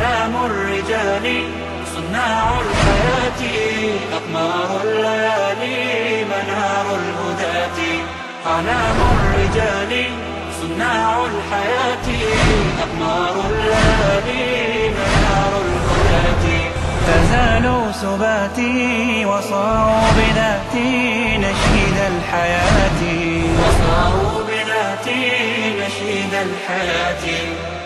منام الرجال صناع الحياة أقمار الليالي منار الهداة علام الرجال صناع الحياة أقمار الليالي منار الهداة فزالوا سباتي وصاروا بذاتي نشيد الحياة وصاروا بذاتي نشيد الحياة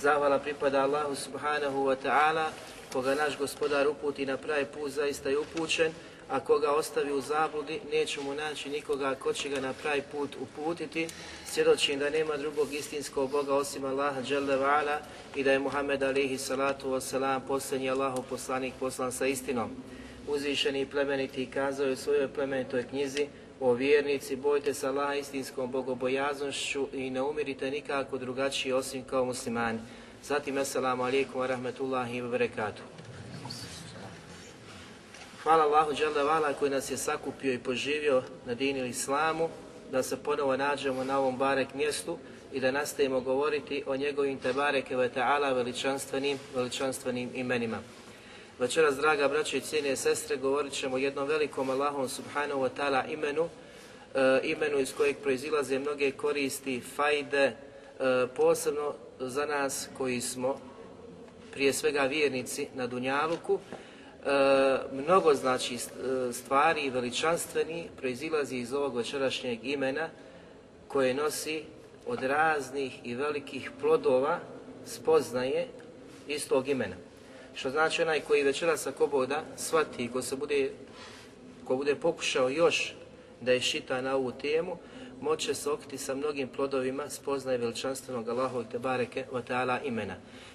Zahvala pripada Allahu subhanahu wa ta'ala, koga naš gospodar uputi na pravi put zaista je upućen, a koga ostavi u zabludi nećemo mu naći nikoga ko će ga na pravi put uputiti. Svjedočim da nema drugog istinskog Boga osim Allaha dželle i da je Muhammed alihi salatu salam posljednji Allahu poslanik poslan sa istinom. Uzvišeni i plemeniti kazao je u svojoj plemenitoj knjizi o vjernici, bojte se Allah istinskom bogobojaznošću i ne umirite nikako drugačije osim kao muslimani. Zatim, assalamu alaikum wa rahmetullahi wa barakatuh. Hvala Allahu vala koji nas je sakupio i poživio na dini islamu, da se ponovo nađemo na ovom barek mjestu i da nastavimo govoriti o njegovim tebareke ve ta'ala veličanstvenim, veličanstvenim imenima. Večeras, draga braće i cijene sestre, govorit ćemo o jednom velikom Allahom subhanahu wa ta'ala imenu, e, imenu iz kojeg proizilaze mnoge koristi, fajde, e, posebno za nas koji smo prije svega vjernici na Dunjaluku. E, mnogo znači stvari i veličanstveni proizilazi iz ovog večerašnjeg imena koje nosi od raznih i velikih plodova spoznaje istog imena. Što znači onaj koji večera sa koboda shvati, ko se bude, ko bude pokušao još da je šita na ovu temu, moće se sa mnogim plodovima spoznaje veličanstvenog Allahovog te bareke wa ta'ala imena.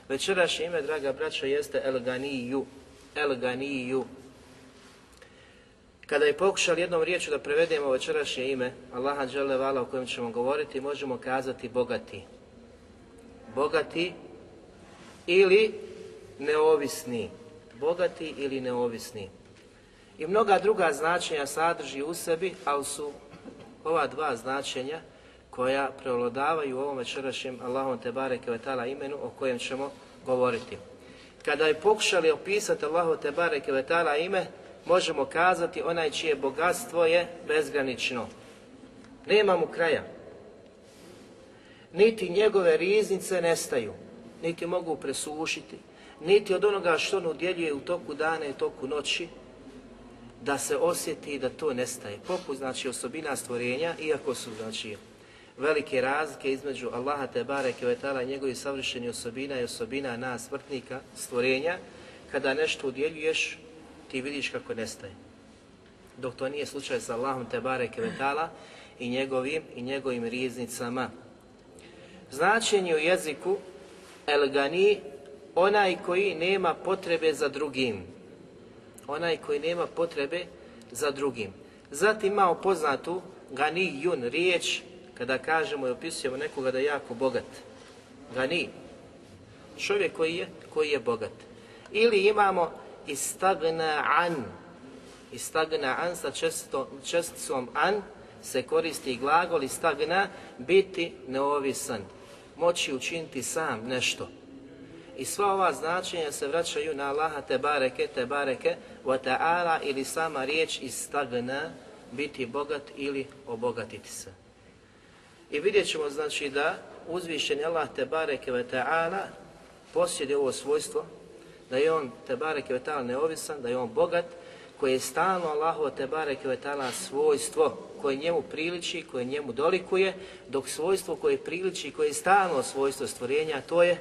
Večerašnje ime, draga Braća jeste El Ganiju. El Ganiju. Kada je pokušali jednom riječu da prevedemo večerašnje ime, Allaha vala o kojem ćemo govoriti, možemo kazati bogati. Bogati ili neovisni, bogati ili neovisni. I mnoga druga značenja sadrži u sebi, ali su ova dva značenja koja prevladavaju u ovom večerašnjem Allahom te imenu o kojem ćemo govoriti. Kada je pokušali opisati Allahom te bareke ime, možemo kazati onaj čije bogatstvo je bezgranično. Nema mu kraja. Niti njegove riznice nestaju, niti mogu presušiti, niti od onoga što on udjeljuje u toku dana i toku noći, da se osjeti da to nestaje. Poput, znači, osobina stvorenja, iako su, znači, velike razlike između Allaha te bareke ve taala njegovih savršenih osobina i osobina nas smrtnika stvorenja kada nešto udjeljuješ ti vidiš kako nestaje dok to nije slučaj sa Allahom te bareke i njegovim i njegovim riznicama značenje u jeziku elgani onaj koji nema potrebe za drugim. Onaj koji nema potrebe za drugim. Zatim imamo poznatu gani jun riječ kada kažemo i opisujemo nekoga da je jako bogat. Gani. Čovjek koji je, koji je bogat. Ili imamo istagna an. Istagna an sa česticom an se koristi glagol istagna biti neovisan. Moći učiniti sam nešto i sva ova značenja se vraćaju na Allaha te bareke, te bareke, wa ta'ala ili sama riječ iz stagna, biti bogat ili obogatiti se. I vidjet ćemo znači da uzvišen Allah te bareke ve ta'ala posjedi ovo svojstvo, da je on te bareke ve ta'ala neovisan, da je on bogat, koje je stalno Allahovo te bareke ve ta'ala svojstvo koje njemu priliči, koje njemu dolikuje, dok svojstvo koje priliči, koje je stalno svojstvo stvorenja, to je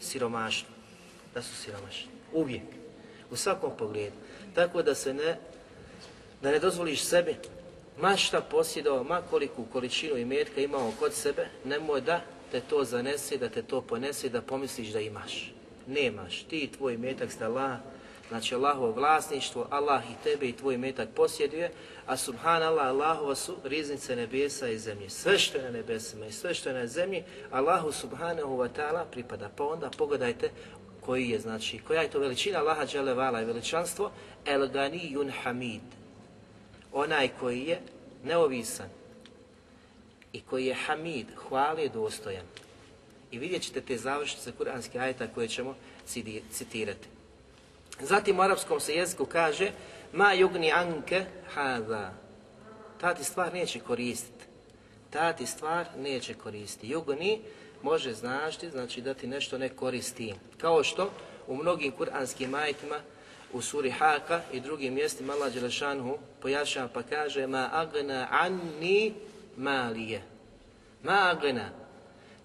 siromašni, da su siromašni. Uvijek. U svakom pogledu. Tako da se ne, da ne dozvoliš sebi, ma šta posjedao, ma koliku količinu imetka imao kod sebe, nemoj da te to zanese, da te to ponese, da pomisliš da imaš. Nemaš. Ti i tvoj imetak ste Allah, znači Allahovo vlasništvo, Allah i tebe i tvoj imetak posjeduje, a subhanallah, Allahova su riznice nebesa i zemlje. Sve što je na nebesima i sve što je na zemlji, Allahu subhanahu wa ta'ala pripada. Pa onda pogledajte koji je, znači, koja je to veličina Allaha dželevala i veličanstvo, el ganijun hamid, onaj koji je neovisan i koji je hamid, hvali je dostojan. I vidjet ćete te završnice kuranske ajta koje ćemo citirati. Zatim u arapskom se jeziku kaže ma jugni anke haza. Ta ti stvar neće koristiti. Ta ti stvar neće koristiti. Jugni može značiti, znači da ti nešto ne koristi. Kao što u mnogim kuranskim majtima u suri Haka i drugim mjestima Allah Đelešanhu pojašava pa kaže ma agna anni malije. Ma agna,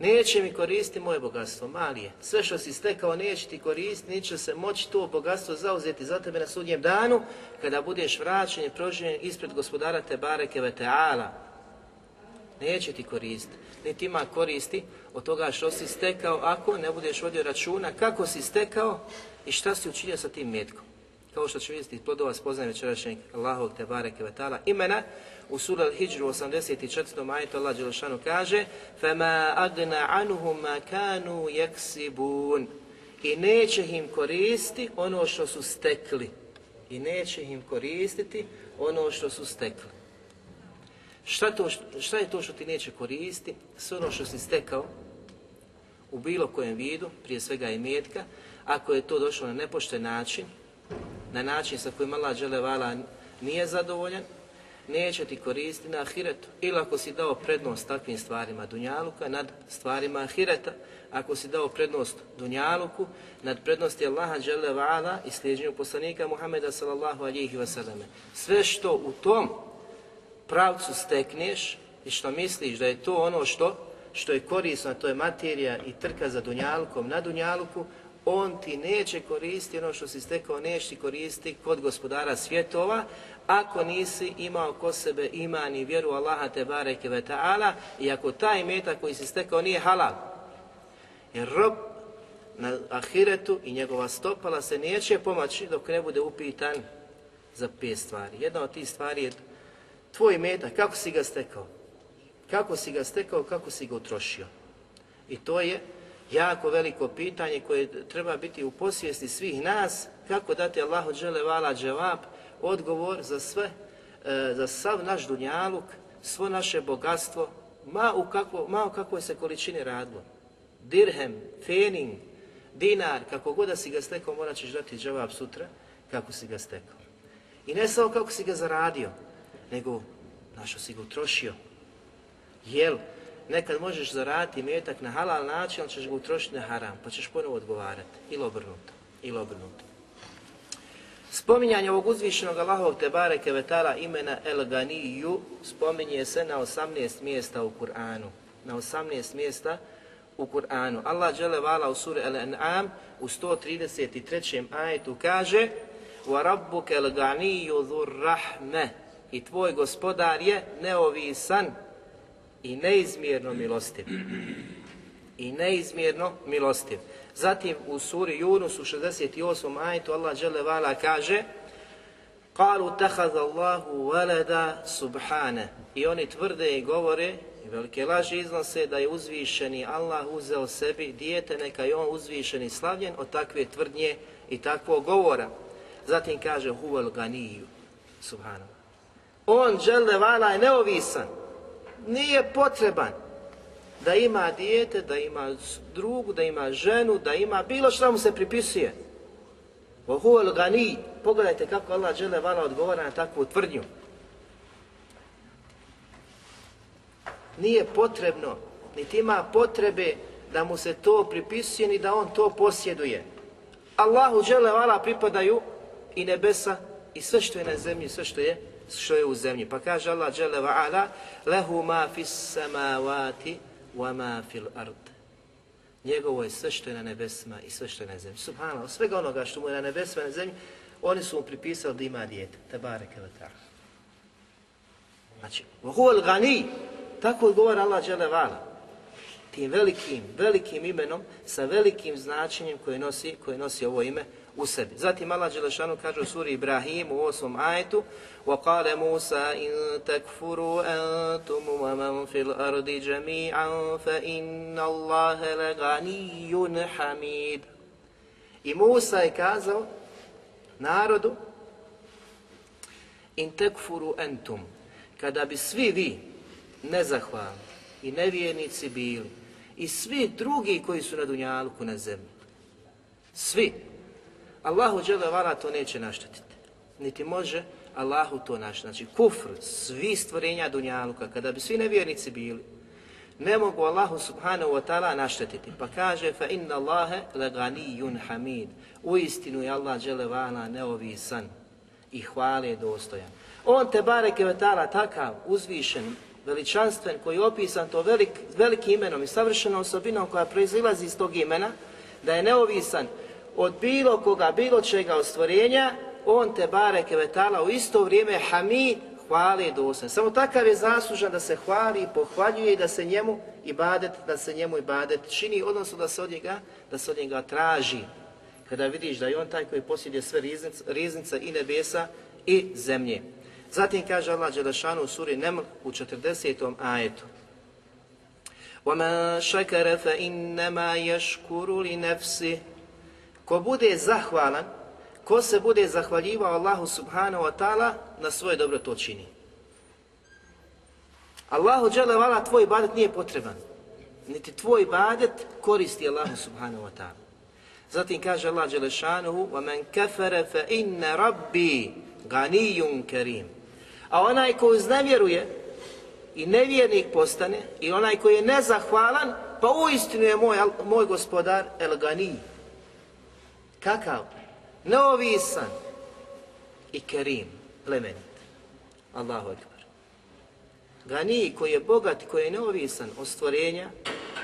Neće mi koristiti moje bogatstvo, mali je. Sve što si stekao neće ti koristiti, neće se moći to bogatstvo zauzeti za tebe na sudnjem danu, kada budeš vraćen i proživljen ispred gospodara te bareke veteala. Neće ti koristiti, niti ima koristi od toga što si stekao ako ne budeš vodio računa kako si stekao i šta si učinio sa tim metkom. Kao što će vidjeti iz plodova spoznaje večerašnjeg Allahovog te bareke imena, u sura Al-Hijr 84. majta Allah kaže فَمَا أَغْنَ I neće im koristi ono što su stekli. I neće im koristiti ono što su stekli. Šta, to, šta je to što ti neće koristi? Sve ono što si stekao u bilo kojem vidu, prije svega i mjetka ako je to došlo na nepošten način, na način sa kojim Allah dželevala nije zadovoljan, neće ti koristiti na ahiretu. Ili ako si dao prednost takvim stvarima Dunjaluka nad stvarima ahireta, ako si dao prednost Dunjaluku nad prednosti Allaha dželevala i sliđenju poslanika Muhameda sallallahu alihi wasallam. Sve što u tom pravcu stekneš i što misliš da je to ono što što je korisno, to je materija i trka za Dunjalukom na Dunjaluku, on ti neće koristiti ono što si stekao, neće koristi koristiti kod gospodara svjetova, ako nisi imao kod sebe iman i vjeru Allaha te bareke ve ta'ala i ako taj meta koji si stekao nije halal. Jer rob na ahiretu i njegova stopala se neće pomaći dok ne bude upitan za pet stvari. Jedna od tih stvari je tvoj meta, kako si ga stekao? Kako si ga stekao, kako si ga utrošio? I to je jako veliko pitanje koje treba biti u posvijesti svih nas, kako dati Allahu vala dževab, odgovor za sve, e, za sav naš dunjaluk, svo naše bogatstvo, ma u, kako, ma kakvoj se količini radilo. Dirhem, fening, dinar, kako god da si ga stekao, morat ćeš dati džavab sutra, kako si ga stekao. I ne samo kako si ga zaradio, nego našo si ga utrošio. Jel, Nekad možeš zaraditi metak na halal način, ali ćeš ga utrošiti na haram, pa ćeš ponovo odgovarati. Ili obrnuto. Ili obrnuto. Spominjanje ovog uzvišenog Allahovog Tebare Kevetala imena El Ganiju spominje se na 18 mjesta u Kur'anu. Na 18 mjesta u Kur'anu. Allah žele vala u suri El anam u 133. ajetu kaže وَرَبُّكَ الْغَنِيُّ ذُرْ I tvoj gospodar je neovisan, i neizmjerno milostiv. I neizmjerno milostiv. Zatim u suri Yunus u 68. ajetu Allah vala kaže "Qalu takhadha Allahu walada subhana." I oni tvrde i govore i velike laži iznose da je uzvišeni Allah uzeo sebi dijete, neka je on uzvišeni slavljen od takve tvrdnje i takvog govora. Zatim kaže huvel ganiju, Subhana. On vala je neovisan nije potreban da ima dijete, da ima drugu, da ima ženu, da ima bilo što mu se pripisuje. Vohuel gani, pogledajte kako Allah žele vala odgovara na takvu tvrdnju. Nije potrebno, niti ima potrebe da mu se to pripisuje, ni da on to posjeduje. Allahu žele vala pripadaju i nebesa i sve što je na zemlji, sve što je što je u zemlji. Pa kaže Allah dželle "Lehu ma fis samawati wa ma fil ard." Njegovo je sve što je na nebesima i sve što je na zemlji. Subhanallah, svega onoga što mu je na nebesima i na zemlji, oni su mu pripisali da ima dijete. te wa ta'ala. Znači, al gani Tako odgovara Allah džele Tim velikim, velikim imenom, sa velikim značenjem koje nosi, koje nosi ovo ime, u sebi. Zatim Allah Đelešanu kaže u suri Ibrahim u osmom ajetu وَقَالَ مُوسَا إِن تَكْفُرُوا أَنْتُمُ وَمَنْ فِي الْأَرْضِ جَمِيعًا فَإِنَّ اللَّهَ لَغَنِيٌ حَمِيدٌ I Musa je kazao narodu in تَكْفُرُوا entum, kada bi svi vi nezahvalni i nevjernici bili i svi drugi koji su na Dunjalku na zemlji, svi, Allahu dželevala to neće naštetiti. Niti može Allahu to naš. Znači kufr svi stvorenja Dunjaluka, kada bi svi nevjernici bili, ne mogu Allahu subhanahu wa ta'ala naštetiti. Pa kaže, fa inna Allahe leganijun hamid. U istinu je Allah dželevala neovisan i hvale je dostojan. On te barek je takav, uzvišen, veličanstven, koji je opisan to velik, velikim imenom i savršenom osobinom koja proizilazi iz tog imena, da je neovisan, od bilo koga, bilo čega ostvarenja, on te bare kevetala u isto vrijeme hami, hvali i dosan. Samo takav je zaslužan da se hvali i pohvaljuje i da se njemu i badet, da se njemu i badet čini, odnosno da se od njega, da se od njega traži. Kada vidiš da je on taj koji posjeduje sve riznice, riznica i nebesa i zemlje. Zatim kaže Allah Đelešanu u suri Neml u 40. ajetu. وَمَا شَكَرَ فَإِنَّمَا يَشْكُرُ لِنَفْسِهِ Ko bude zahvalan, ko se bude zahvaljivao Allahu subhanahu wa ta'ala, na svoje dobro to čini. Allahu vala tvoj ibadet nije potreban. Niti tvoj ibadet koristi Allahu subhanahu wa ta'ala. Zatim kaže Allah Đelešanuhu "Wa man فَإِنَّ fa inna rabbi A onaj ko uznevjeruje i nevjernik postane i onaj koji je nezahvalan, pa uistinu je moj, moj gospodar El Ganij, Kakav? Neovisan i kerim, plemenit. Allahu akbar. Gani koji je bogat, koji je neovisan od stvorenja,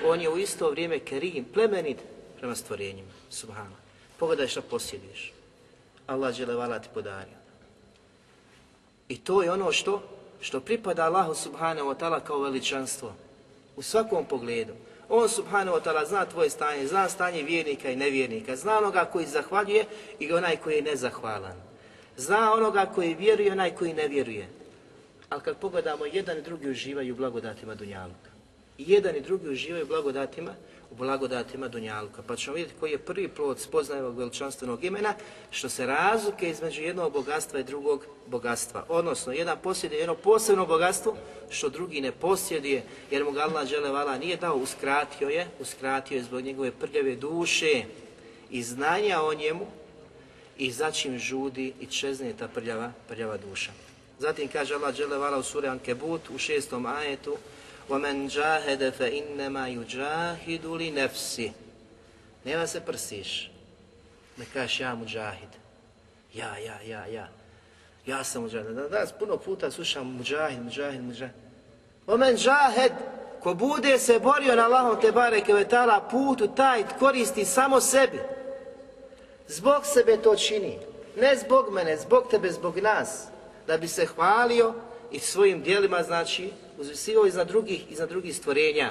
on je u isto vrijeme kerim, plemenit prema stvorenjima. Subhana. Pogledaj šta posjediš. Allah žele ti podario. I to je ono što što pripada Allahu subhanahu wa ta'ala kao veličanstvo. U svakom pogledu. On subhanahu wa ta'ala zna tvoje stanje, zna stanje vjernika i nevjernika, zna onoga koji zahvaljuje i onaj koji je nezahvalan. Zna onoga koji vjeruje i onaj koji ne vjeruje. Ali kad pogledamo, jedan i drugi uživaju blagodatima Dunjaluka. jedan i drugi uživaju u blagodatima u blagodatima Dunjaluka. Pa ćemo vidjeti koji je prvi plod spoznajevog veličanstvenog imena, što se razlike između jednog bogatstva i drugog bogatstva. Odnosno, jedan posjeduje jedno posebno bogatstvo, što drugi ne posjeduje, jer mu ga Allah dželevala nije dao, uskratio je, uskratio je zbog njegove prljave duše i znanja o njemu, i za čim žudi i čezne ta prljava, prljava duša. Zatim kaže Allah vala u suri Ankebut u šestom ajetu وَمَنْ جَاهَدَ فَإِنَّمَا يُجَاهِدُ لِنَفْسِ Nema se prsiš. Ne kažeš ja muđahid. Ja, ja, ja, ja. Ja sam muđahid. Danas puno puta slušam muđahid, muđahid, muđahid. وَمَنْ جَاهَدَ Ko bude se borio na Allahom te bareke put putu, taj koristi samo sebi. Zbog sebe to čini. Ne zbog mene, zbog tebe, zbog nas. Da bi se hvalio i svojim dijelima, znači, uzvisivao iznad drugih, za drugih stvorenja.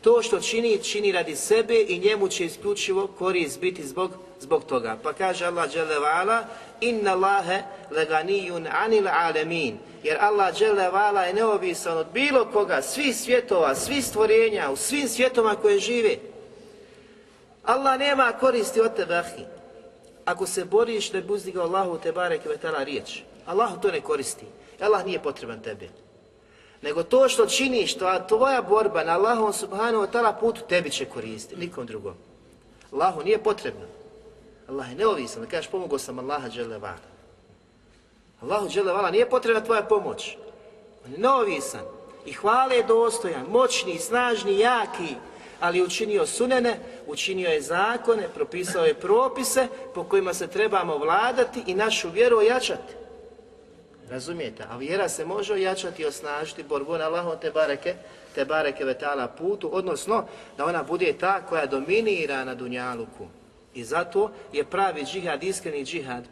To što čini, čini radi sebe i njemu će isključivo korist biti zbog, zbog toga. Pa kaže Allah vala, inna Allahe leganijun anil alemin. Jer Allah vala je neovisan od bilo koga, svih svjetova, svih stvorenja, u svim svjetoma koje žive. Allah nema koristi od tebe, ahi. Ako se boriš da je ga Allahu te barek i riječ. Allahu to ne koristi. Allah nije potreban tebe. Nego to što činiš, to, tvoja borba na Allahom subhanahu wa ta'ala putu tebi će koristiti, nikom drugom. Allahu nije potrebno. Allah je neovisan, da kažeš pomogao sam Allaha vana. Allahu vala nije potrebna tvoja pomoć. On je neovisan i hvale je dostojan, moćni, snažni, jaki, ali učinio sunene, učinio je zakone, propisao je propise po kojima se trebamo vladati i našu vjeru ojačati. Razumijete? A vjera se može ojačati i osnažiti borbu na te bareke, te bareke vetala putu, odnosno da ona bude ta koja dominira na Dunjaluku. I zato je pravi džihad, iskreni džihad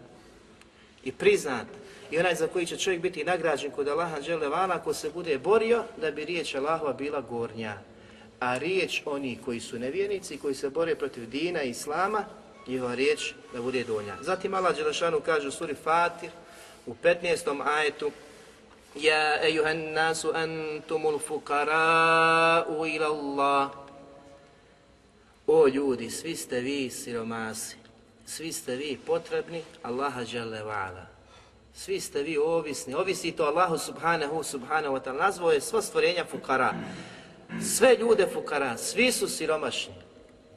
i priznat i onaj za koji će čovjek biti nagrađen kod Allaha dželevana ako se bude borio da bi riječ Allahova bila gornja. A riječ oni koji su nevjernici, koji se bore protiv dina i islama, njihova riječ da bude donja. Zatim Allah Đelešanu kaže u suri Fatir, u 15. ajetu Ja ejuhan nasu antumul ila Allah O ljudi, svi ste vi siromasi, svi ste vi potrebni Allaha žele vala. Svi ste vi ovisni, ovisi to Allahu subhanahu subhanahu wa ta'ala. Nazvao je sva stvorenja fukara. Sve ljude fukara, svi su siromašni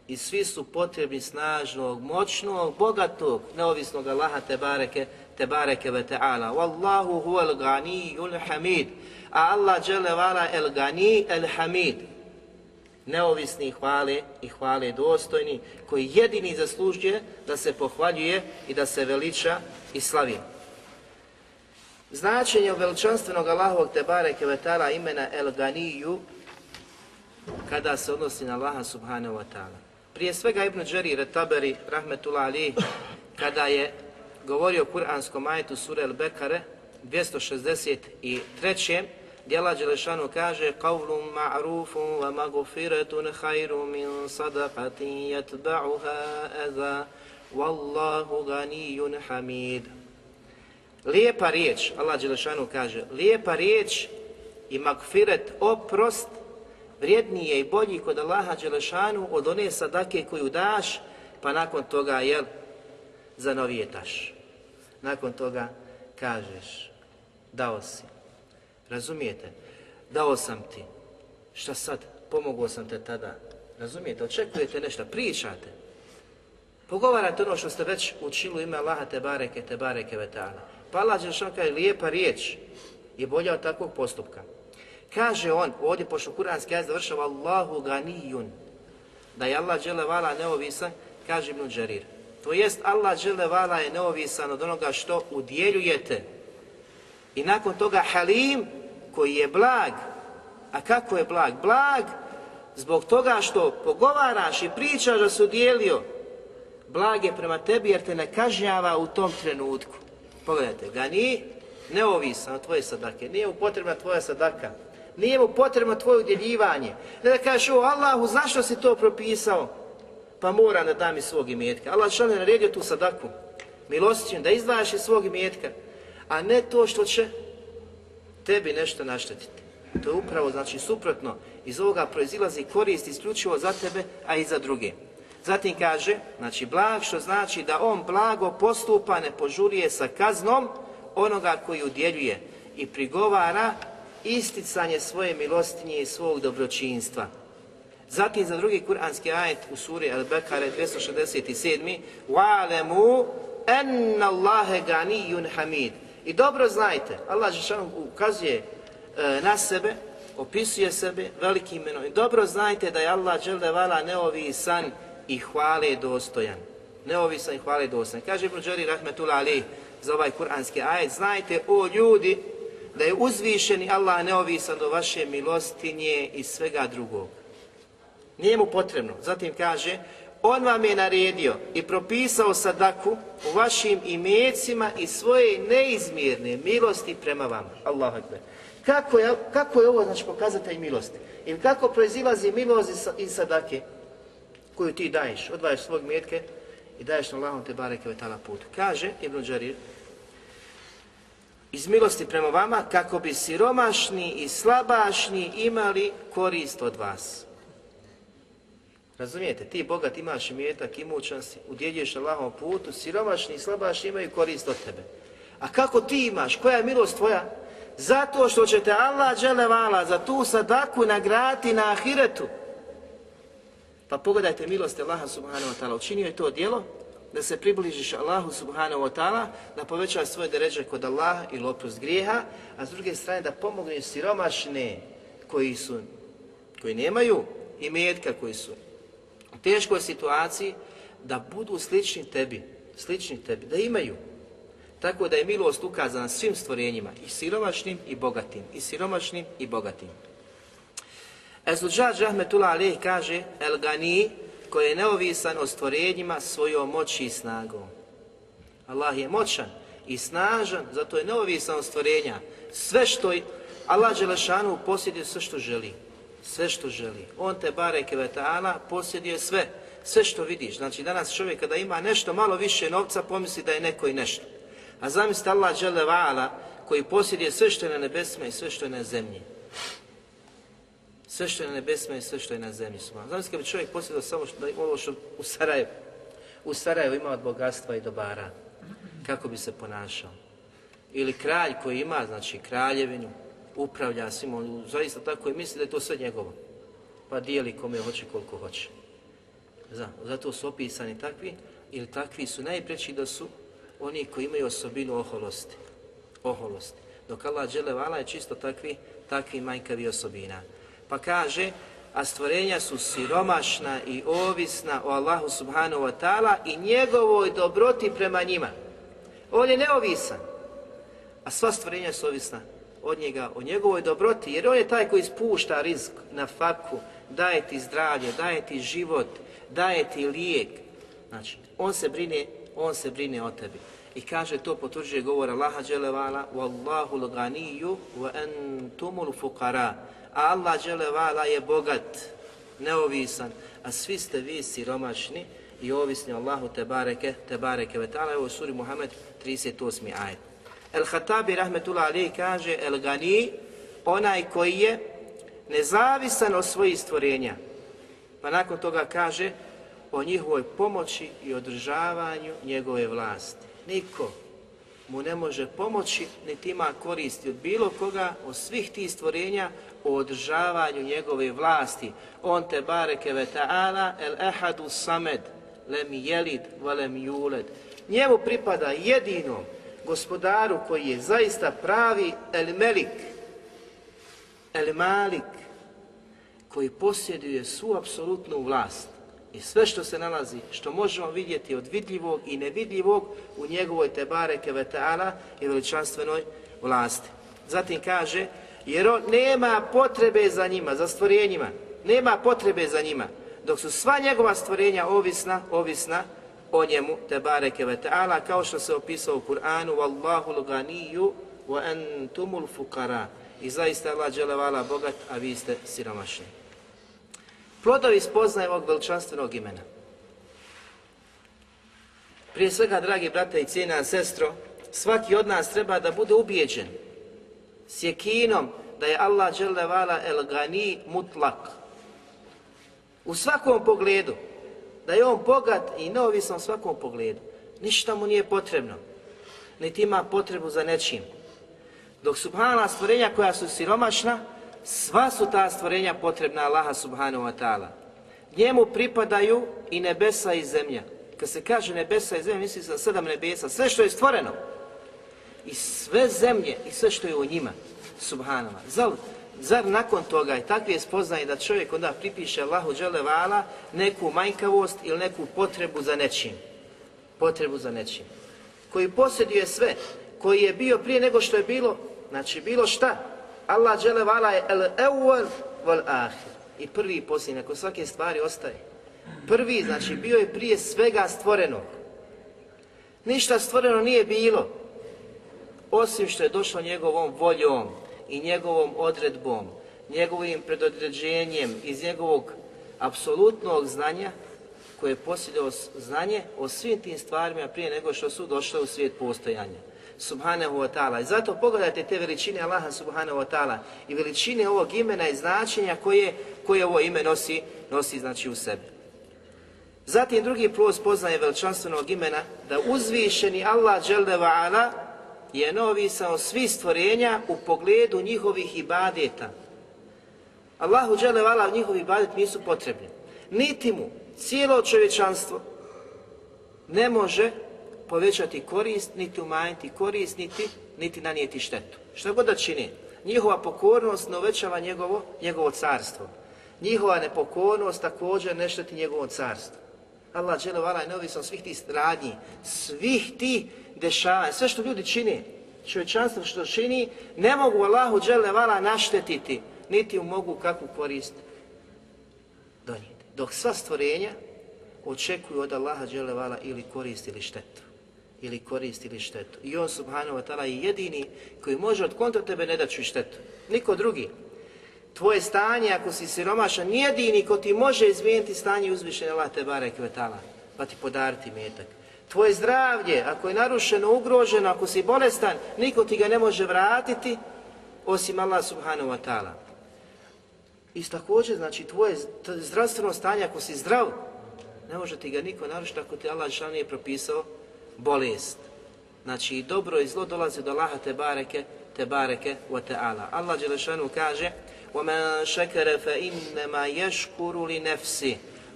i svi su potrebni snažnog, moćnog, bogatog, neovisnog Allaha te bareke te ve ta'ala. Wallahu gani hamid. A Allah vala el gani hamid. Neovisni hvale i hvale dostojni koji jedini zaslužuje da se pohvaljuje i da se veliča i slavi. Značenje veličanstvenog Allahovog te bareke ta'ala imena el ganiju kada se odnosi na Allaha subhanahu wa ta'ala. Prije svega Ibn Đeri Retaberi, rahmetullah ali, kada je govorio o kuranskom ajetu sura al bekare 263. gdje Allah Đelešanu kaže قَوْلٌ مَعْرُوفٌ وَمَغْفِرَةٌ خَيْرٌ مِنْ صَدَقَةٍ يَتْبَعُهَا أَذَا وَاللَّهُ غَنِيٌ حَمِيدٌ Lijepa riječ, Allah Đelešanu kaže, lijepa riječ i magfiret, oprost, vrijednije je i bolji kod Allaha Đelešanu od one sadake koju daš, pa nakon toga, jel, zanovijetaš nakon toga kažeš, dao si. Razumijete? Dao sam ti. Šta sad? Pomogao sam te tada. Razumijete? Očekujete nešto, pričate. Pogovarate ono što ste već učili ime Allaha te bareke, te bareke vetana. Pa Allah je lijepa riječ je bolja od takvog postupka. Kaže on, ovdje pošto kuranski jaz završava Allahu ganijun, da je Allah vala neovisan, kaže Ibn Đarir. To jest Allah vala je neovisan od onoga što udjeljujete. I nakon toga Halim koji je blag. A kako je blag? Blag zbog toga što pogovaraš i pričaš da se udjelio. Blag je prema tebi jer te ne kažnjava u tom trenutku. Pogledajte, ga nije neovisan od tvoje sadake, nije mu potrebna tvoja sadaka, nije mu potrebno tvoje udjeljivanje. Ne da kažeš, o Allahu, zašto si to propisao? pa mora da dam iz svog imetka. Allah šan je naredio tu sadaku, milostićem, da izdvajaš iz svog imetka, a ne to što će tebi nešto naštetiti. To je upravo, znači, suprotno. Iz ovoga proizilazi korist isključivo za tebe, a i za druge. Zatim kaže, znači, blag što znači da on blago postupa, ne požurije sa kaznom onoga koji udjeljuje i prigovara isticanje svoje milostinje i svog dobročinstva. Zatim za drugi kuranski ajet u suri Al-Bekare 267. وَعَلَمُوا أَنَّ اللَّهَ غَنِيٌ حَمِيدٌ I dobro znajte, Allah Žešanu ukazuje e, na sebe, opisuje sebe velikim imenom. I dobro znajte da je Allah Đelevala neovisan i hvale dostojan. Neovisan i hvale dostojan. Kaže Ibn Đeri Ali za ovaj kuranski ajet, znajte o ljudi da je uzvišeni Allah neovisan do vaše milostinje i svega drugog. Nije mu potrebno. Zatim kaže, on vam je naredio i propisao sadaku u vašim imecima i svoje neizmjerne milosti prema vama. Allahu Akbar. Kako je, kako je ovo znači, pokazatelj milosti? Ili kako proizilazi milost iz sadake koju ti daješ? Odvajaš svog mjetke i daješ na Allahom te bareke vetala put. Kaže Ibn Đarir, iz milosti prema vama kako bi siromašni i slabašni imali korist od vas. Razumijete, ti bogat imaš imetak, imućan si, udjeljuješ na lahom putu, siromašni i slabašni imaju korist od tebe. A kako ti imaš? Koja je milost tvoja? Zato što će te Allah dželevala za tu sadaku nagrati na ahiretu. Pa pogledajte milost Allaha subhanahu wa ta'ala. Učinio je to djelo da se približiš Allahu subhanahu wa ta'ala, da povećaš svoje deređe kod Allaha i lopus grijeha, a s druge strane da pomogneš siromašne koji su, koji nemaju i medka koji su teškoj situaciji, da budu slični tebi, slični tebi, da imaju. Tako da je milost ukazana svim stvorenjima, i siromašnim i bogatim, i siromašnim i bogatim. Ezuđađ Rahmetullah Aleh kaže, El Gani, koji je neovisan o stvorenjima svojom moći i snagom. Allah je moćan i snažan, zato je neovisan od stvorenja. Sve što je, Allah Đelešanu posjeduje sve što želi sve što želi. On te bareke ala posjeduje sve, sve što vidiš. Znači danas čovjek kada ima nešto malo više novca pomisli da je neko i nešto. A zamislite Allah dželle koji posjeduje sve što je na nebesima i sve što je na zemlji. Sve što je na nebesima i sve što je na zemlji. Zamislite kada bi čovjek posjedio samo što, ovo što u Sarajevu. U Sarajevu ima od bogatstva i dobara. Kako bi se ponašao? Ili kralj koji ima, znači kraljevinu, upravlja svim, on zaista tako i misli da je to sve njegovo. Pa dijeli kome hoće koliko hoće. Zato su opisani takvi, ili takvi su najpreći da su oni koji imaju osobinu oholosti. Oholosti. Dok Allah vala je čisto takvi, takvi manjkavi osobina. Pa kaže, a stvorenja su siromašna i ovisna o Allahu subhanahu wa ta'ala i njegovoj dobroti prema njima. On je neovisan, a sva stvorenja su ovisna od njega, o njegovoj dobroti, jer on je taj koji spušta rizik na faku, daje ti zdravlje, daje ti život, daje ti lijek. Znači, on se brine, on se brine o tebi. I kaže to potvrđuje govor Allaha dželevala Wallahu l'ganiju wa antumul A Allah dželevala je bogat, neovisan, a svi ste vi siromašni i ovisni Allahu te bareke, te bareke vetala. Evo suri Muhammed 38. ajet. El-Hatabi Rahmetullah Ali kaže El Gani, onaj koji je nezavisan od svojih stvorenja. Pa nakon toga kaže o njihovoj pomoći i održavanju njegove vlasti. Niko mu ne može pomoći, niti ima koristi od bilo koga, od svih tih stvorenja, o održavanju njegove vlasti. On te bareke ve el ehadu samed, lem jelid, valem juled. Njemu pripada jedinom gospodaru koji je zaista pravi El Melik, El Malik, koji posjeduje svu apsolutnu vlast i sve što se nalazi, što možemo vidjeti od vidljivog i nevidljivog u njegovoj tebareke veteala i veličanstvenoj vlasti. Zatim kaže, jer on nema potrebe za njima, za stvorenjima, nema potrebe za njima, dok su sva njegova stvorenja ovisna, ovisna o njemu, te bareke ve ta'ala, kao što se opisao u Kur'anu, Wallahu al-ganiyyu wa antumul I zaista Allah vala bogat, a vi ste siromašni. Plodovi spoznaje ovog veličanstvenog imena. Prije svega, dragi brate i cijena sestro, svaki od nas treba da bude ubijeđen s jekinom da je Allah vala el gani mutlak. U svakom pogledu, da je on bogat i neovisan svakom pogledu. Ništa mu nije potrebno, niti ima potrebu za nečim. Dok subhanala stvorenja koja su siromašna, sva su ta stvorenja potrebna Allaha subhanahu wa ta'ala. Njemu pripadaju i nebesa i zemlja. Kad se kaže nebesa i zemlja, misli se na sedam nebesa, sve što je stvoreno. I sve zemlje i sve što je u njima, subhanala. Zalud, Zar nakon toga i takve spoznaje da čovjek onda pripiše Allahu dželevala neku manjkavost ili neku potrebu za nečim? Potrebu za nečim. Koji posjeduje sve, koji je bio prije nego što je bilo, znači bilo šta. Allah dželevala je el evvel vel ahir. I prvi i posljednji, nakon svake stvari ostaje. Prvi, znači bio je prije svega stvorenog. Ništa stvoreno nije bilo, osim što je došlo njegovom voljom, i njegovom odredbom, njegovim predodređenjem iz njegovog apsolutnog znanja koje je posjedao znanje o svim tim stvarima prije nego što su došle u svijet postojanja. Subhanahu wa ta'ala. I zato pogledajte te veličine Allaha subhanahu wa ta'ala i veličine ovog imena i značenja koje, koje ovo ime nosi, nosi znači u sebi. Zatim drugi plus poznaje veličanstvenog imena da uzvišeni Allah dželdeva ala je neovisan svi stvorenja u pogledu njihovih ibadeta. Allahu vala njihovi ibadet nisu potrebni. Niti mu cijelo čovječanstvo ne može povećati korist, niti umanjiti korist, niti, niti nanijeti štetu. Što god da čini, njihova pokornost ne uvećava njegovo, njegovo carstvo. Njihova nepokornost također ne šteti njegovo carstvo. Allah dželevala je neovisan svih tih radnji, svih tih dešavanja, sve što ljudi čini, čovječanstvo što čini, ne mogu Allahu dželevala naštetiti, niti mu mogu kakvu korist donijeti. Dok sva stvorenja očekuju od Allaha vala ili korist ili štetu ili korist ili štetu. I on subhanahu wa ta'ala je jedini koji može od kontra tebe ne daći štetu. Niko drugi. Tvoje stanje, ako si siromašan, jedini ko ti može izmijeniti stanje uzvišenja Allah te barek vetala, pa ti podariti metak. Tvoje zdravlje, ako je narušeno, ugroženo, ako si bolestan, niko ti ga ne može vratiti, osim Allah subhanahu wa ta'ala. I također, znači, tvoje zdravstveno stanje, ako si zdrav, ne može ti ga niko narušiti ako ti Allah žal nije propisao bolest. Znači, i dobro i zlo dolazi do laha te bareke, te bareke wa ta'ala. Allah Đelešanu kaže, وَمَنْ شَكَرَ فَإِنَّمَا يَشْكُرُ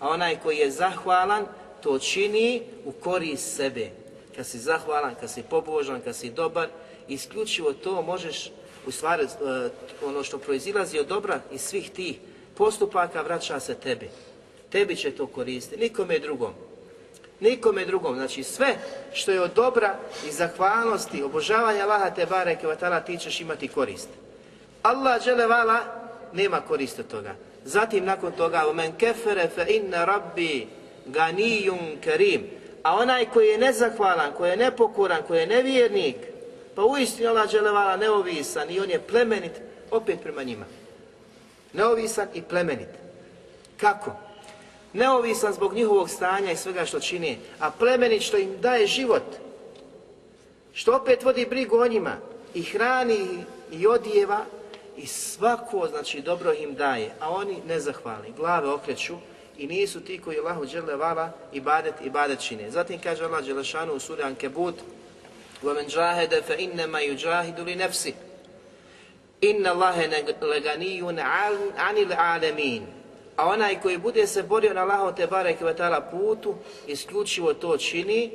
A onaj koji je zahvalan, to čini u korist sebe. Kad si zahvalan, kad si pobožan, kad si dobar, isključivo to možeš, u stvari, e, ono što proizilazi od dobra iz svih tih postupaka vraća se tebi. Tebi će to koristiti, nikome drugom. Nikome drugom. Znači sve što je od dobra i zahvalnosti, obožavanja Allaha te ti ćeš imati korist. Allah vala nema koriste toga. Zatim nakon toga, men kefere fe inna rabbi kerim. A onaj koji je nezahvalan, koji je nepokoran, koji je nevjernik, pa uistinu Allah neovisan i on je plemenit opet prema njima. Neovisan i plemenit. Kako? Neovisan zbog njihovog stanja i svega što čini, a plemenit što im daje život, što opet vodi brigu o njima i hrani i odijeva i svako znači dobro im daje, a oni ne zahvali, glave okreću i nisu ti koji Allahu dželle vala i badet i badet čine. Zatim kaže Allah dželešanu u suri Ankebut: "Wa men fa inna ma li A onaj koji bude se borio na bare te barek putu, isključivo to čini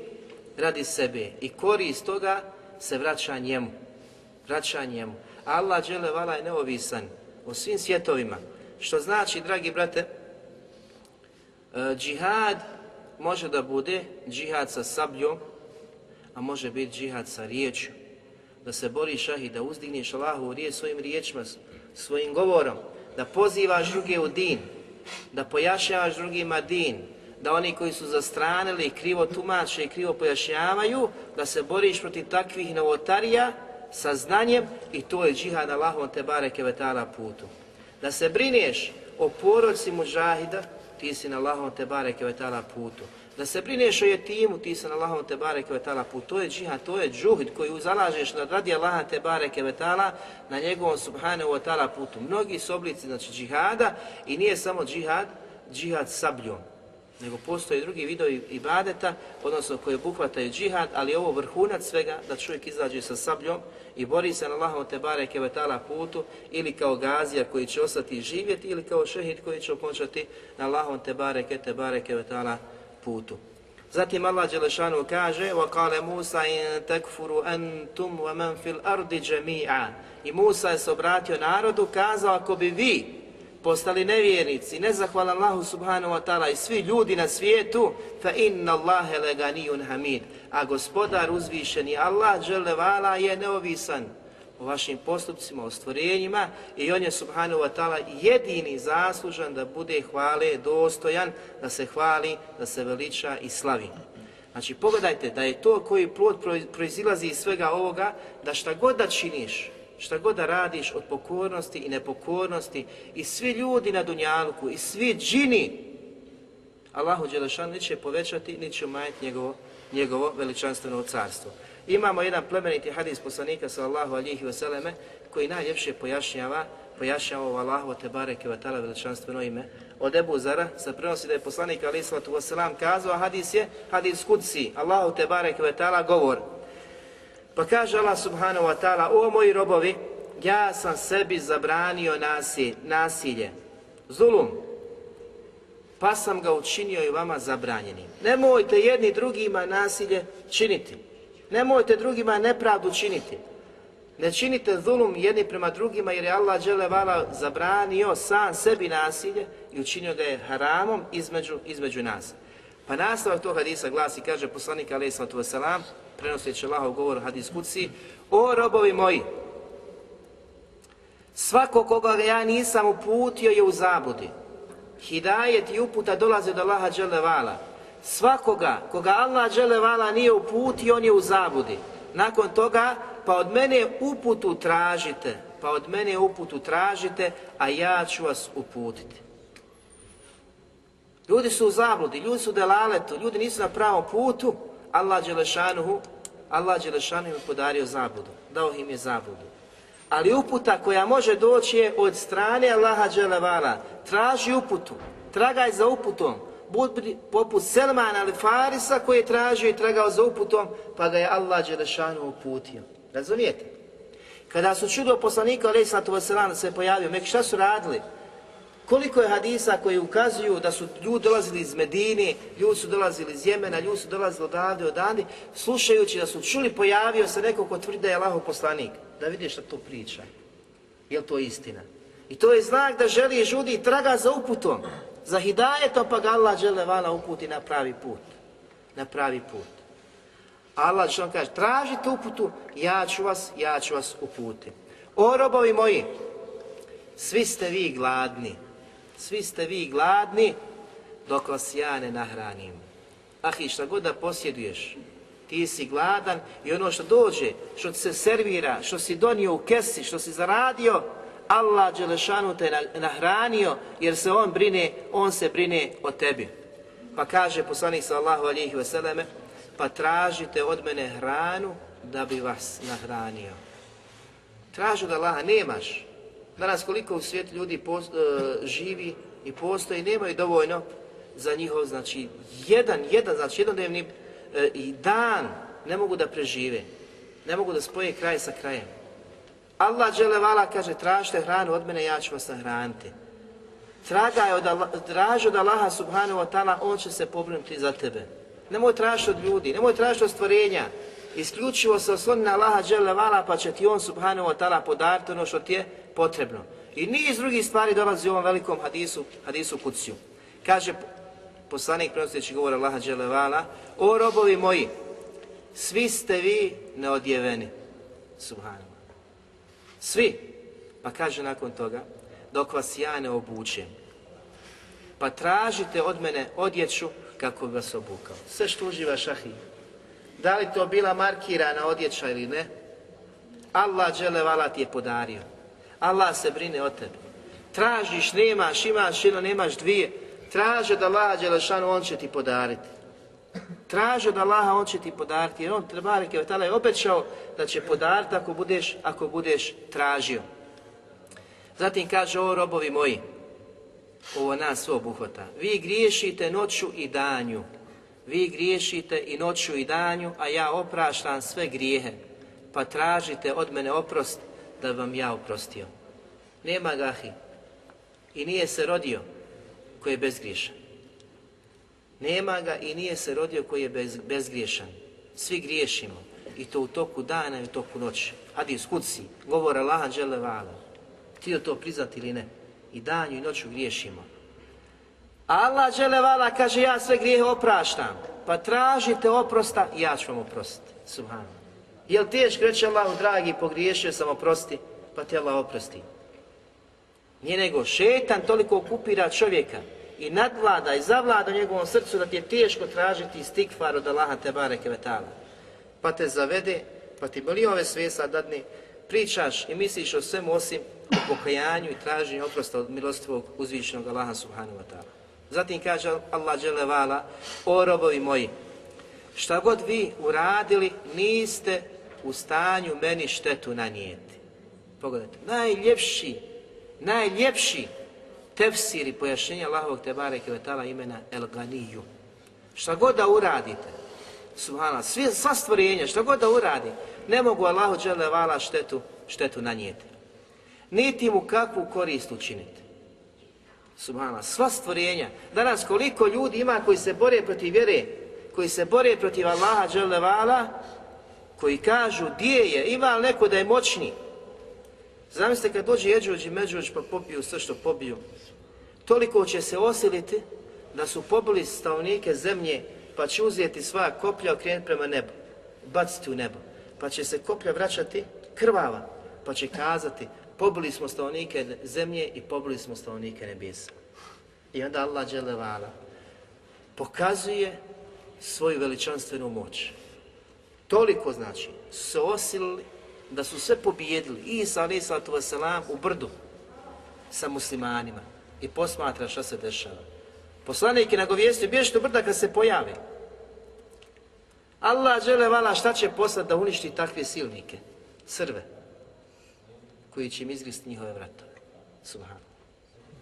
radi sebe. I korist toga se vraća njemu. Vraća njemu. Allah vala je neovisan u svim svjetovima. Što znači, dragi brate, e, džihad može da bude džihad sa sabljom, a može biti džihad sa riječom. Da se boriš ah i da uzdigneš u riječ svojim riječima, svojim govorom, da pozivaš druge u din, da pojašnjavaš drugima din, da oni koji su zastranili, krivo tumače i krivo pojašnjavaju, da se boriš protiv takvih novotarija sa znanjem i to je džihad Allahom te bareke vetala putu. Da se brineš o porodci Mužahida ti si na Allahom te bareke vetara putu. Da se brineš o jetimu, ti si na Allahom te bareke putu. To je džihad, to je džuhid koji zalažeš na radi Allaha te bareke vetara na njegovom subhanahu u ta'ala putu. Mnogi su oblici znači, džihada i nije samo džihad, džihad sabljom nego postoje drugi vidovi ibadeta, odnosno koji obuhvataju džihad, ali ovo vrhunac svega da čovjek izađe sa sabljom i bori se na Allahom te bareke vetala putu ili kao gazija koji će ostati živjeti ili kao šehid koji će okončati na Allahom te bareke te bareke vetala putu. Zatim Allah Đelešanu kaže وَقَالَ مُوسَا إِن تَكْفُرُ أَنْتُمْ وَمَنْ فِي الْأَرْضِ جَمِيعًا I Musa je se obratio narodu, kazao ako bi vi postali nevjernici, nezahvala Allahu subhanahu wa ta'ala i svi ljudi na svijetu, fa inna Allahe leganijun hamid. A gospodar uzvišeni Allah, dželevala, je neovisan o vašim postupcima, o stvorenjima i on je subhanahu wa ta'ala jedini zaslužan da bude hvale dostojan, da se hvali, da se veliča i slavi. Znači pogledajte da je to koji plod proizilazi iz svega ovoga, da šta god da činiš, šta god da radiš od pokornosti i nepokornosti i svi ljudi na Dunjalku, i svi džini, Allahu Đelešan neće povećati, neće umanjiti njegovo, njegovo veličanstveno carstvo. Imamo jedan plemeniti hadis poslanika sallallahu alihi vseleme koji najljepše pojašnjava pojašnjava ovo Allahu te bareke vatala veličanstveno ime. Od Ebu Zara se prenosi da je poslanik alaih sallatu kazao, hadis je hadis kudsi, Allahu te bareke vatala govor. Pa kaže Allah subhanahu wa ta'ala, o moji robovi, ja sam sebi zabranio nasilje, zulum, pa sam ga učinio i vama zabranjenim. Nemojte jedni drugima nasilje činiti. Nemojte drugima nepravdu činiti. Ne činite zulum jedni prema drugima jer je Allah vala zabranio sam sebi nasilje i učinio da je haramom između, između nas. Pa nastavak tog hadisa glasi, kaže poslanik alaih sallatu wasalam, prenoseći Allahov govor hadis kuci, o robovi moji, svako koga ja nisam uputio je u zabudi. Hidajet i uputa dolaze do Allaha dželevala. Svakoga koga Allah dželevala nije uputio, on je u zabudi. Nakon toga, pa od mene uputu tražite, pa od mene uputu tražite, a ja ću vas uputiti. Ljudi su u zabludi, ljudi su u delaletu, ljudi nisu na pravom putu. Allah Đelešanuhu, Allah Đelešanuhu im podario zabludu, dao im je zabludu. Ali uputa koja može doći je od strane Allaha Đelevala. Traži uputu, tragaj za uputom. Budi poput Selmana ali Farisa koji je tražio i tragao za uputom, pa ga je Allah Đelešanuhu uputio. Razumijete? Kada su čudo poslanika, alaih se pojavio, nek šta su radili? Koliko je hadisa koji ukazuju da su ljudi dolazili iz Medini, ljudi su dolazili iz Jemena, ljudi su dolazili odavde, odavde, slušajući da su čuli, pojavio se neko ko tvrdi da je Allaho poslanik. Da vidiš šta to priča. Je to istina? I to je znak da želi žudi i traga za uputom. Za to pa ga Allah žele vala uputi na pravi put. Na pravi put. Allah što vam kaže, tražite uputu, ja ću vas, ja ću vas uputiti. O robovi moji, svi ste vi gladni svi ste vi gladni dok vas ja ne nahranim. Ahi, šta god da posjeduješ, ti si gladan i ono što dođe, što ti se servira, što si donio u kesi, što si zaradio, Allah Đelešanu te nahranio jer se on brine, on se brine o tebi. Pa kaže poslanik Allahu alihi veseleme, pa tražite od mene hranu da bi vas nahranio. Tražu da Allaha nemaš, Danas koliko u svijetu ljudi post, e, živi i postoji, nemaju dovoljno za njihov, znači, jedan, jedan, znači, jednodnevni e, i dan ne mogu da prežive. Ne mogu da spoje kraj sa krajem. Allah dželevala kaže, tražite hranu od mene, ja ću vas nahraniti. Tragaj od Allah, traži od Allaha subhanahu wa ta'ala, on će se pobrinuti za tebe. Nemoj tražiti od ljudi, nemoj tražiti od stvorenja. Isključivo se osloni na Allaha dželevala, pa će ti on subhanahu wa ta'ala podariti ono što ti je potrebno. I niz drugih stvari dolazi u ovom velikom hadisu, hadisu kuciju. Kaže poslanik prenosteći govor Allaha Đelevala, o robovi moji, svi ste vi neodjeveni. Subhanallah. Svi. Pa kaže nakon toga, dok vas ja ne obučem, pa tražite od mene odjeću kako bi vas obukao. Sve što uživa šahi. Da li to bila markirana odjeća ili ne, Allah Đelevala ti je podario. Allah se brine o tebi. Tražiš, nemaš, imaš ili nemaš dvije. Traže da Allah Đelešan, On će ti podariti. traže da Allah On će ti podariti. Jer On, treba je je obećao da će podariti ako budeš, ako budeš tražio. Zatim kaže, o robovi moji, ovo nas sve obuhvata. Vi griješite noću i danju. Vi griješite i noću i danju, a ja opraštam sve grijehe. Pa tražite od mene oprost, da vam ja oprostio. Nema gahi i nije se rodio koji je bezgriješan. Nema ga i nije se rodio koji je bez, bezgriješan. Svi griješimo i to u toku dana i u toku noći. a kuci, govora Laha dželevala. Htio to priznati ili ne? I danju i noću griješimo. Allah dželevala kaže ja sve grijehe opraštam. Pa tražite oprosta i ja ću vam oprostiti. Subhanu. Jel teško reći Allahu dragi, pogriješio sam, oprosti, pa te Allah oprosti. Nije nego šetan toliko okupira čovjeka i nadvlada i zavlada njegovom srcu da ti je teško tražiti stikfar od Allaha te Kvetala. Pa te zavede, pa ti boli ove svijesa dadne, pričaš i misliš o svemu osim o pokajanju i traženju oprosta od milostivog uzvišenog Allaha subhanu wa Zatim kaže Allah dželevala, o robovi moji, šta god vi uradili, niste u stanju meni štetu nanijeti. Pogledajte, najljepši, najljepši tefsir i pojašnjenje Allahovog Tebare Kvetala imena El Ganiju. Šta god da uradite, subhana, svi, sva stvorenja, šta god da uradi, ne mogu Allahu dželevala štetu, štetu nanijeti. Niti mu kakvu korist učiniti. Subhana, sva stvorenja. Danas koliko ljudi ima koji se bore protiv vjere, koji se bore protiv Allaha dželevala, koji kažu gdje je, ima li neko da je moćni? Zamislite kad dođe Jeđuđ i Međuđ pa pobiju sve što pobiju. Toliko će se osiliti da su pobili stanovnike zemlje pa će uzeti sva koplja okrenuti prema nebu, baciti u nebo. Pa će se koplja vraćati krvava, pa će kazati pobili smo stanovnike zemlje i pobili smo stanovnike nebisa. I onda Allah dželevala pokazuje svoju veličanstvenu moć. Toliko znači se osilili da su sve pobijedili i Isa alaihissalatu selam u brdu sa muslimanima i posmatra šta se dešava. Poslanik je nagovijestio, bježite što brda kad se pojavi. Allah žele vala šta će poslati da uništi takve silnike, srve, koji će im izgristi njihove vratove. Subhanu.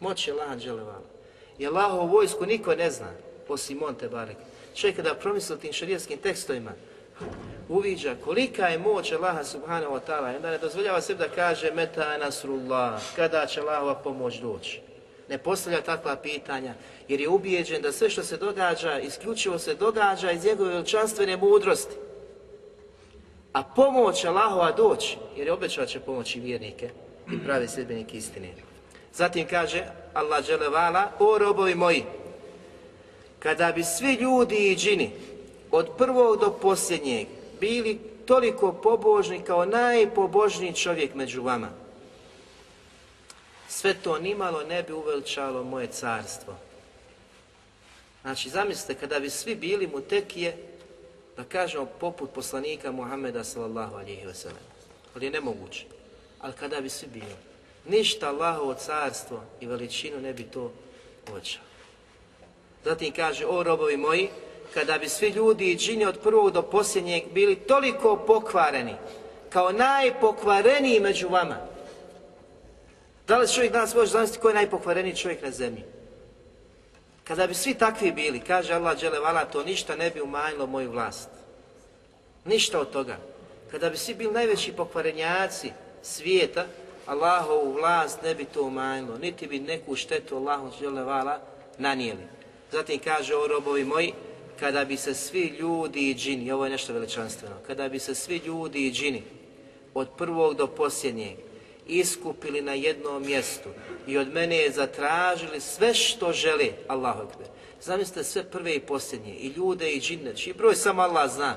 Moć je Allah žele vala. I vojsku niko ne zna, osim on te barek. Čovjek da promisli o tim šarijetskim tekstovima, uviđa kolika je moć Allaha subhanahu wa ta'ala, onda ne dozvoljava sebi da kaže meta nasrullah, kada će Allahova pomoć doći. Ne postavlja takva pitanja, jer je ubijeđen da sve što se događa, isključivo se događa iz njegove veličanstvene mudrosti. A pomoć Allahova doći, jer je obećao će pomoći vjernike i pravi sredbenik istine. Zatim kaže Allah dželevala, o robovi moji, kada bi svi ljudi i džini od prvog do posljednjeg bili toliko pobožni kao najpobožniji čovjek među vama. Sve to nimalo ne bi uveličalo moje carstvo. Znači, zamislite, kada bi svi bili mu je da kažemo poput poslanika Muhammeda sallallahu alihi wasallam. Ali je nemoguće. Ali kada bi svi bili, ništa Allahovo carstvo i veličinu ne bi to uvećalo. Zatim kaže, o robovi moji, kada bi svi ljudi i džini od prvog do posljednjeg bili toliko pokvareni, kao najpokvareniji među vama. Da li čovjek danas može zamisliti koji je najpokvareniji čovjek na zemlji? Kada bi svi takvi bili, kaže Allah Đelevala, to ništa ne bi umanjilo moju vlast. Ništa od toga. Kada bi svi bili najveći pokvarenjaci svijeta, Allahovu vlast ne bi to umanjilo, niti bi neku štetu Allahu Đelevala nanijeli. Zatim kaže, o robovi moji, kada bi se svi ljudi i džini, ovo je nešto veličanstveno, kada bi se svi ljudi i džini od prvog do posljednjeg iskupili na jednom mjestu i od mene je zatražili sve što žele, Allahu ekber. Zamislite sve prve i posljednje, i ljude i džine i broj samo Allah zna.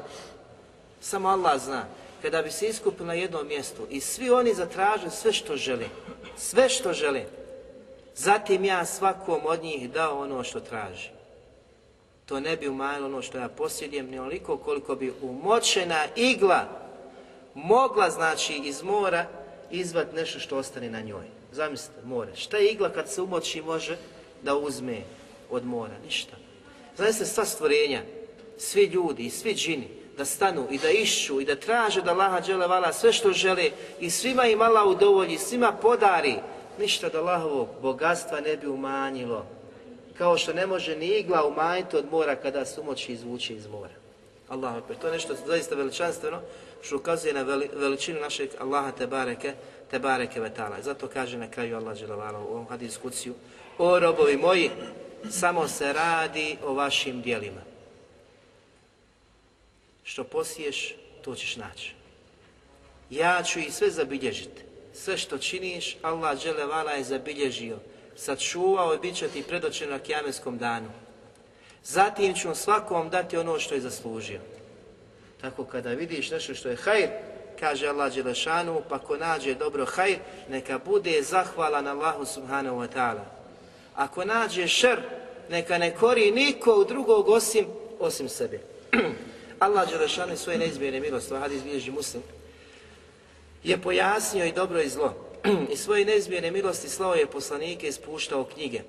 Samo Allah zna. Kada bi se iskupili na jednom mjestu i svi oni zatražili sve što žele, sve što žele, zatim ja svakom od njih dao ono što traži to ne bi umanjilo ono što ja posjedim, ni onoliko koliko bi umočena igla mogla znači iz mora izvat nešto što ostane na njoj. Zamislite, more. Šta je igla kad se umoči može da uzme od mora? Ništa. Zamislite sva stvorenja, svi ljudi i svi džini da stanu i da išću i da traže da Laha žele vala sve što žele i svima im Allah udovolji, svima podari. Ništa do Allahovog bogatstva ne bi umanjilo kao što ne može ni igla umanjiti od mora kada se umoći izvući iz mora. Allah To je nešto zaista veličanstveno što ukazuje na veličinu našeg Allaha te bareke, te bareke vetala. Zato kaže na kraju Allah dželavala u ovom hadiskuciju, "O robovi moji, samo se radi o vašim djelima. Što posiješ, to ćeš naći. Ja ću i sve zabilježiti. Sve što činiš, Allah dželevala je zabilježio sačuvao i bit će ti predoćen na kijamenskom danu. Zatim ću svakom dati ono što je zaslužio. Tako kada vidiš nešto što je hajr, kaže Allah Đelešanu, pa ko nađe dobro hajr, neka bude zahvalan Allahu subhanahu wa ta'ala. Ako nađe šer, neka ne kori nikog drugog osim, osim sebe. Allah Đelešanu svoje neizmjene milosti, ovaj hadis bilježi muslim, je pojasnio i dobro i zlo. i svoje neizmjene milosti slao je poslanike i spuštao knjige.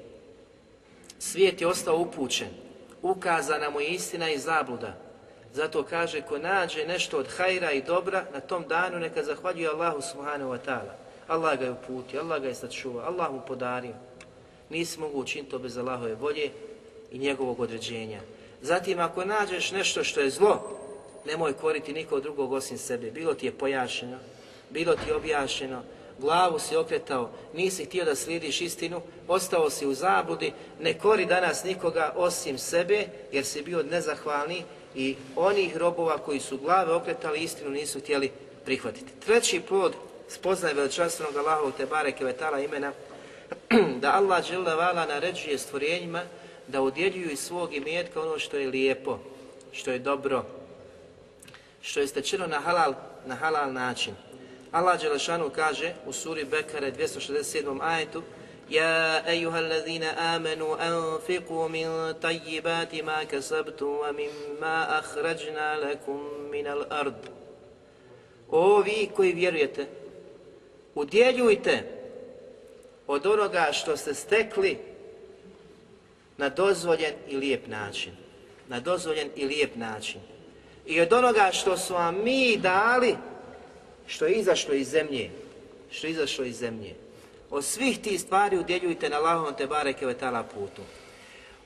Svijet je ostao upućen, ukazana mu je istina i zabluda. Zato kaže, ko nađe nešto od hajra i dobra, na tom danu neka zahvaljuje Allahu subhanahu wa ta'ala. Allah ga je uputio, Allah ga je sačuvao, Allah mu podario. Nisi mogu učiniti to bez Allahove volje i njegovog određenja. Zatim, ako nađeš nešto što je zlo, nemoj koriti nikog drugog osim sebe. Bilo ti je pojašeno, bilo ti je objašeno, glavu si okretao, nisi htio da slijediš istinu, ostao si u zabudi, ne kori danas nikoga osim sebe, jer si bio nezahvalni i onih robova koji su glave okretali istinu nisu htjeli prihvatiti. Treći plod spoznaje veličanstvenog Allahovog te bare imena, da Allah na naređuje stvorenjima da udjeljuju iz svog imetka ono što je lijepo, što je dobro, što je stečeno na halal, na halal način Allah Đelešanu kaže u suri Bekare 267. ajetu amenu anfiku min tajjibati ma kasabtu wa min ma ahrađna lakum min al ard. O vi koji vjerujete, udjeljujte od onoga što ste stekli na dozvoljen i lijep način. Na dozvoljen i lijep način. I od onoga što smo vam mi dali što je izašlo iz zemlje, što je izašlo iz zemlje. Od svih tih stvari udjeljujte na Allahovom te bareke ve putu.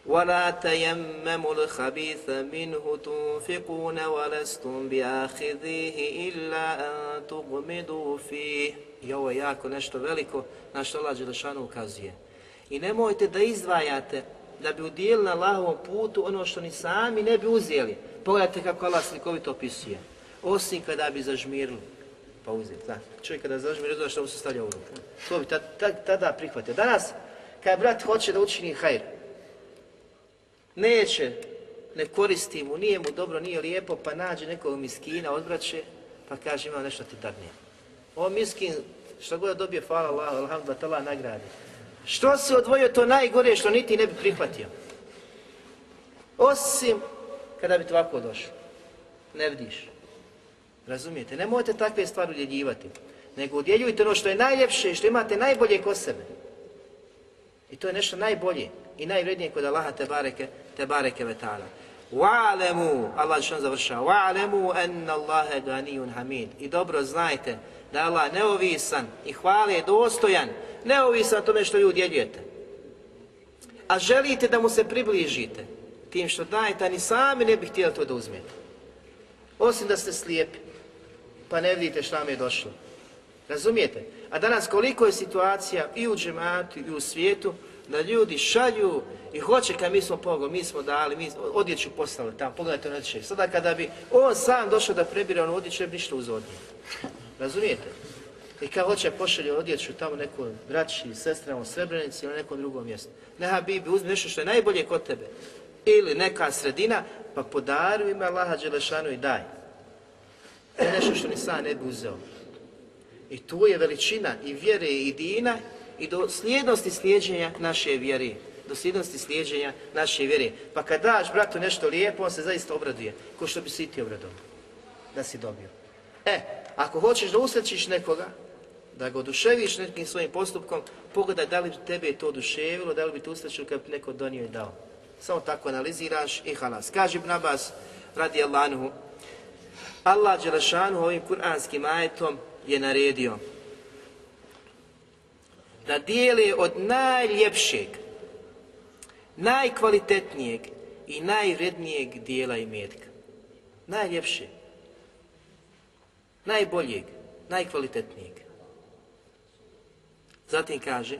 وَلَا تَيَمَّمُ الْخَبِيثَ مِنْهُ تُنْفِقُونَ وَلَسْتُمْ بِآخِذِيهِ إِلَّا أَن تُغْمِدُوا فِيهِ I ovo je jako nešto veliko na što Allah Đelešanu ukazuje. I nemojte da izdvajate da bi udijeli na Allahovom putu ono što ni sami ne bi uzeli. Pogledajte kako Allah slikovito opisuje. Osim kada bi zažmirili pa uzeti. Da. Čovjek kada zažmi ne što mu se stavlja u ruku. To bi tada prihvatio. Danas, kada brat hoće da učini hajr, neće, ne koristi mu, nije mu dobro, nije lijepo, pa nađe nekog miskina, odbraće, pa kaže imam nešto ti nije. O miskin, što god dobije, hvala Allah, alhamdulillah, nagradi. Što se odvojio to najgore što niti ne bi prihvatio? Osim kada bi to ovako došlo. Ne vidiš. Razumijete? Nemojte takve stvari udjeljivati. Nego udjeljujte ono što je najljepše i što imate najbolje kod sebe. I to je nešto najbolje i najvrednije kod Allaha te bareke, te bareke vetala. Wa'lamu, Allah što završava, wa'lamu hamid. I dobro znajte da Allah neovisan i hvale je dostojan, neovisan tome što vi udjeljujete. A želite da mu se približite tim što dajete, ni sami ne bi htjeli to da uzmijete. Osim da ste slijepi pa ne vidite šta mi je došlo. Razumijete? A danas koliko je situacija i u džematu i u svijetu da ljudi šalju i hoće kad mi smo pogo, mi smo dali, mi odjeću poslali tamo, pogledajte na odjeće. Sada kada bi on sam došao da prebira ono odjeću, ne bi ništa uzeo Razumijete? I kad hoće pošalje odjeću tamo nekoj braći, sestrama, srebrenici ili nekom drugom mjestu. Neha bi uzme nešto što je najbolje kod tebe. Ili neka sredina, pa podaru ima Allaha Đelešanu i daj. To je nešto što ni sam ne bi uzeo. I tu je veličina i vjere i dina i do slijednosti slijedženja naše vjere. Dosljednosti slijedženja naše vjere. Pa kad daš bratu nešto lijepo, on se zaista obraduje. Ko što bi si ti obradovao da si dobio. E, ako hoćeš da usrećiš nekoga, da ga oduševiš nekim svojim postupkom, pogledaj da li tebe je to oduševilo, da li bi te usrećilo kad bi neko donio i dao. Samo tako analiziraš i halas. Kaži na vas, radi Allah Đelešanu ovim kuranskim ajetom je naredio da dijele od najljepšeg, najkvalitetnijeg i najvrednijeg dijela i metka. Najljepšeg, najboljeg, najkvalitetnijeg. Zatim kaže,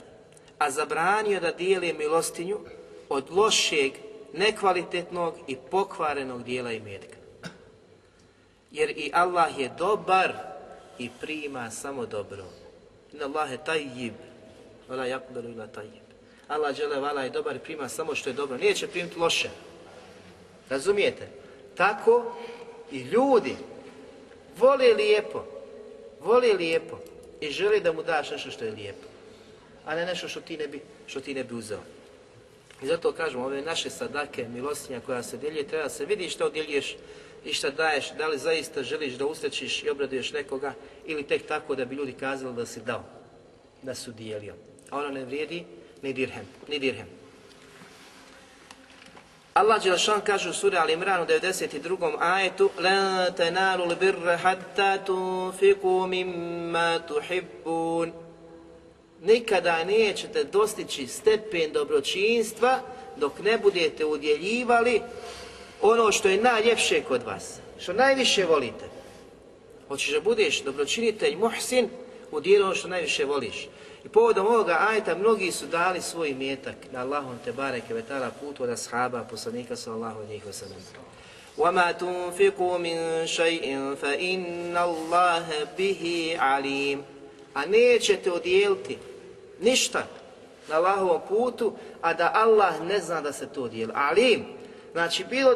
a zabranio da dijele milostinju od lošeg, nekvalitetnog i pokvarenog dijela i metka. Jer i Allah je dobar i prima samo dobro. in Allah je taj Vala jakbelu tajib. Allah žele vala je dobar i prima samo što je dobro. Nije će primiti loše. Razumijete? Tako i ljudi vole lijepo. Vole lijepo. I želi da mu daš nešto što je lijepo. A ne nešto što ti ne bi, što ti ne bi uzeo. I zato kažemo, ove naše sadake, milostinja koja se dijelje, treba se vidi što dijelješ i šta daješ, da li zaista želiš da usrećiš i obraduješ nekoga ili tek tako da bi ljudi kazali da si dao, da su dijelio. A ono ne vrijedi ni dirhem, ni dirhem. Allah Đelšan kaže u suri Ali Imran u 92. ajetu La تَنَالُ Nikada nećete dostići stepen dobročinstva dok ne budete udjeljivali ono što je najljepše kod vas, što najviše volite. Hoćeš da budeš dobročinitelj, muhsin, u dijelu ono što najviše voliš. I povodom ovoga ajta mnogi su dali svoj imetak na Allahom te bareke vetara putu od ashaba poslanika sa Allahom ve sellem. وَمَا تُنْفِقُوا مِنْ شَيْءٍ فَإِنَّ اللَّهَ A nećete odijeliti ništa na Allahovom putu, a da Allah ne zna da se to odijeli. Ali, znači bilo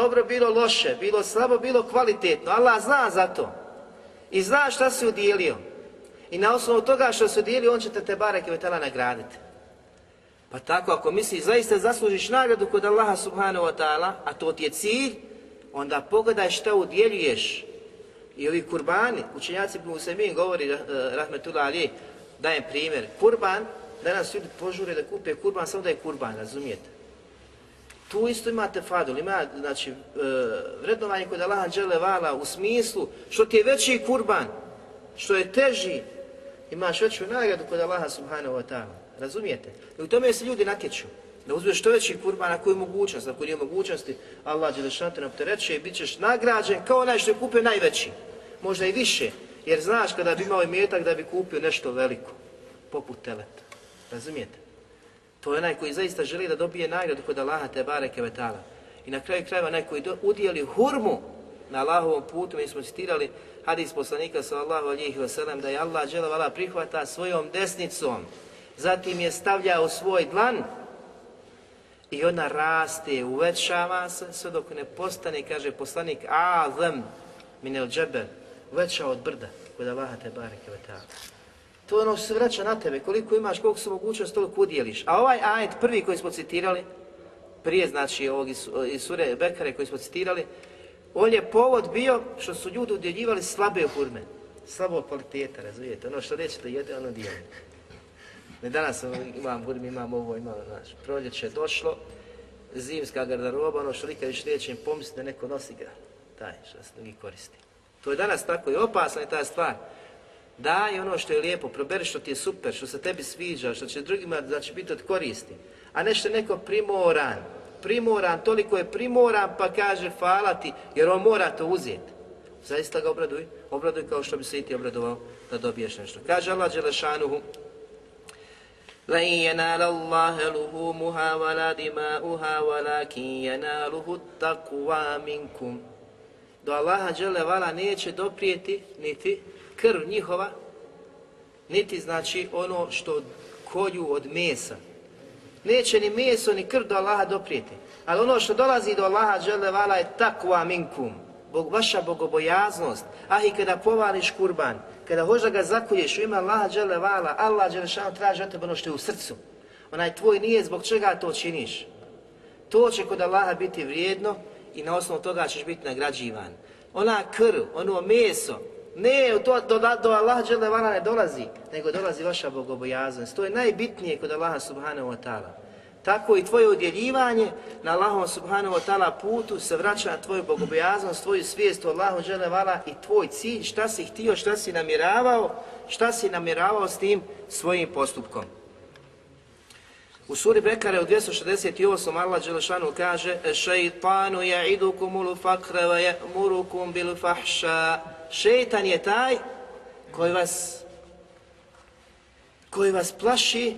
dobro, bilo loše, bilo slabo, bilo kvalitetno. Allah zna za to. I zna šta si udijelio I na osnovu toga što si udijelio on će te te barek i nagraditi. Pa tako, ako misliš zaista zaslužiš nagradu kod Allaha subhanahu wa ta'ala, a to ti je cilj, onda pogledaj šta udjeljuješ. I ovi kurbani, učenjaci se mi govori, eh, rahmetullah ali, dajem primjer, kurban, danas ljudi požure da kupe kurban, samo da je kurban, razumijete? Tu isto imate fadul, ima znači, e, vrednovanje kod Allaha džele vala u smislu što ti je veći kurban, što je teži, imaš veću nagradu kod Allaha subhanahu wa ta'ala. Razumijete? I u tome se ljudi natječu. Da uzmeš što veći kurban, ako je mogućnost, ako nije mogućnosti, Allah Đelešan te reče i bit ćeš nagrađen kao onaj što je kupio najveći. Možda i više, jer znaš kada bi imao i da bi kupio nešto veliko, poput teleta. Razumijete? To je onaj koji zaista želi da dobije nagradu kod Allaha te bareke vetala. I na kraju krajeva onaj koji udijeli hurmu na Allahovom putu, mi smo citirali hadis poslanika sallallahu alihi wasallam, da je Allah vala prihvata svojom desnicom, zatim je stavljao svoj dlan i ona raste, uvećava se, sve dok ne postane, kaže poslanik, azam minel džebel, veća od brda, kod Allaha te bareke vetala. To ono se vraća na tebe, koliko imaš, koliko su mogućnost, toliko udjeliš. A ovaj ajet prvi koji smo citirali, prije znači ovog iz sure Bekare koji smo citirali, on je povod bio što su ljudi udjeljivali slabe hurme, slabo kvaliteta, razumijete, ono što nećete jede, ono dijeli. Ne danas imam hurme, imam ovo, imam, znači, proljeće je došlo, zimska garderoba, ono što nikad više neće im pomisliti da neko nosi ga, taj što se drugi koristi. To je danas tako i opasna je ta stvar. Daj ono što je lijepo, proberi što ti je super, što se tebi sviđa, što će drugima da će biti od koristi. A nešto neko primoran, primoran, toliko je primoran pa kaže hvala ti, jer on mora to uzeti. Zaista ga obraduj, obraduj kao što bi se i ti obradovao da dobiješ nešto. Kaže Allah Đelešanuhu, لن ينال الله لحومها ولا دماؤها ولكن مِنْكُمْ Do Allaha Đelevala neće doprijeti niti krv njihova, niti znači ono što koju od mesa. Neće ni meso ni krv do Allaha doprijeti. Ali ono što dolazi do Allaha vala je takva minkum. Bog, vaša bogobojaznost. a i kada povališ kurban, kada da ga zakuješ u ime Allaha vala, Allah želešano traži od tebe ono što je u srcu. Onaj tvoj nije zbog čega to činiš. To će kod Allaha biti vrijedno i na osnovu toga ćeš biti nagrađivan. Ona krv, ono meso ne, to do, do Allah dželevala ne dolazi, nego dolazi vaša bogobojaznost. To je najbitnije kod Allaha subhanahu wa ta'ala. Tako i tvoje udjeljivanje na Allahom subhanahu wa ta'ala putu se vraća na tvoju bogobojaznost, tvoju svijest o Allahu dželevala i tvoj cilj, šta si htio, šta si namjeravao, šta si namjeravao s tim svojim postupkom. U suri Bekare u 268 Allah Đelešanu kaže Šeitanu ja'idukumul fakre ja ja'murukum bilu šetan je taj koji vas koji vas plaši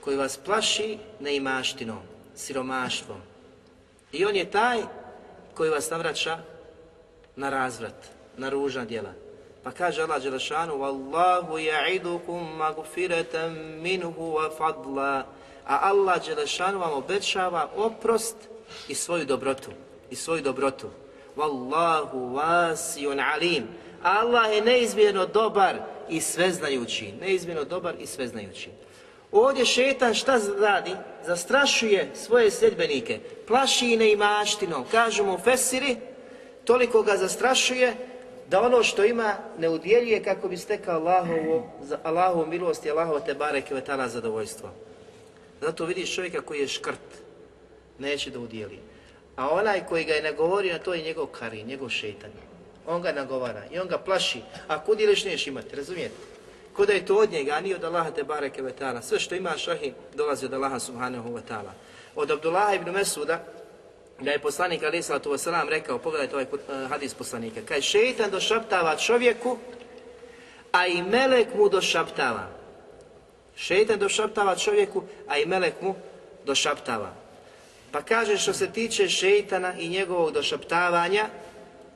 koji vas plaši neimaštinom, siromaštvom. I on je taj koji vas navraća na razvrat, na ružna djela. Pa kaže Allah Đelešanu, Wallahu ja'idukum magfiratan minhu wa fadla. A Allah Đelešanu vam obećava oprost i svoju dobrotu. I svoju dobrotu. Wallahu wasiun alim. Allah je neizmjerno dobar i sveznajući. Neizmjerno dobar i sveznajući. Ovdje šetan šta radi? Zastrašuje svoje sljedbenike. Plaši i neimaštinom. Kažu mu Fesiri, toliko ga zastrašuje da ono što ima ne udjeljuje kako bi stekao Allahovo, Allahovu milost i Allahovo te bareke zadovoljstvo. Zato vidiš čovjeka koji je škrt, neće da udijeli. A onaj koji ga je nagovorio, to je njegov kari, njegov šetan. On ga nagovara i on ga plaši. A kud ili šneš imati, razumijete? Kuda je to od njega, a nije od Allaha te bareke ve Sve što ima šahi dolazi od Allaha subhanahu wa ta'ala. Od Abdullaha ibn Mesuda, da je poslanik Ali Salatu Vesalam rekao, pogledajte ovaj eh, hadis poslanika, kaj šeitan došaptava čovjeku, a i melek mu došaptava. Šeitan došaptava čovjeku, a i melek mu došaptava. Pa kaže što se tiče šeitana i njegovog došaptavanja,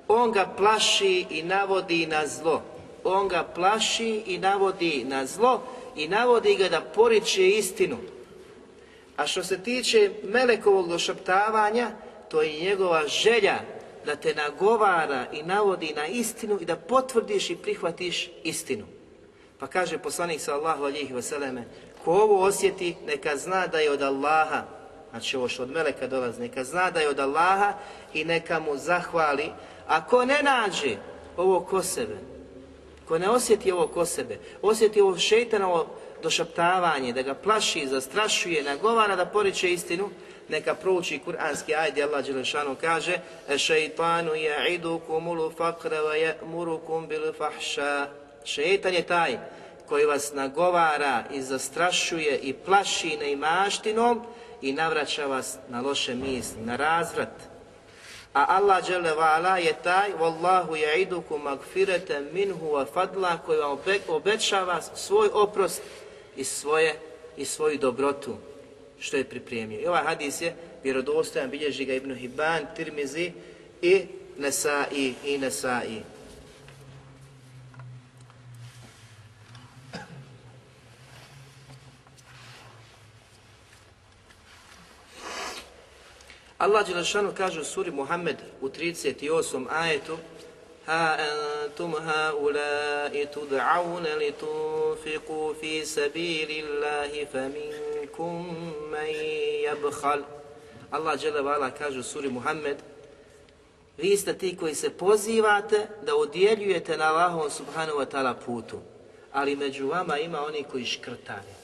on ga plaši i navodi na zlo. On ga plaši i navodi na zlo i navodi ga da poriče istinu. A što se tiče Melekovog došaptavanja, to je njegova želja da te nagovara i navodi na istinu i da potvrdiš i prihvatiš istinu. Pa kaže poslanik Allahu alihi vseleme, ko ovo osjeti, neka zna da je od Allaha, znači ovo što od meleka dolazi, neka zna da je od Allaha i neka mu zahvali. Ako ne nađe ovo ko sebe, ko ne osjeti ovo ko sebe, osjeti ovo šeitanovo došaptavanje, da ga plaši, zastrašuje, nagovara da poriče istinu, neka prouči kuranski ajd i Allah Đelešanu kaže šeitanu wa bil fahša šeitan je taj koji vas nagovara i zastrašuje i plaši neimaštinom i navraća vas na loše misli, na razvrat. A Allah vala je taj, Wallahu ja'iduku magfirete minhu wa fadla, koji vam obećava svoj oprost i, svoje, i svoju dobrotu što je pripremio. I ovaj hadis je vjerodostojan, bilježi ga Ibn Hibban, Tirmizi i Nesai i Nesai. Allah Đelešanu kaže u suri Muhammed u 38. ajetu Ha antum haulai tud'auna tunfiku fi sabilillahi faminkum man yabkhal Allah Đelevala kaže u suri Muhammed Vi ste ti koji se pozivate da udjeljujete na Allahom subhanahu wa ta'ala putu. Ali među vama ima oni koji škrtane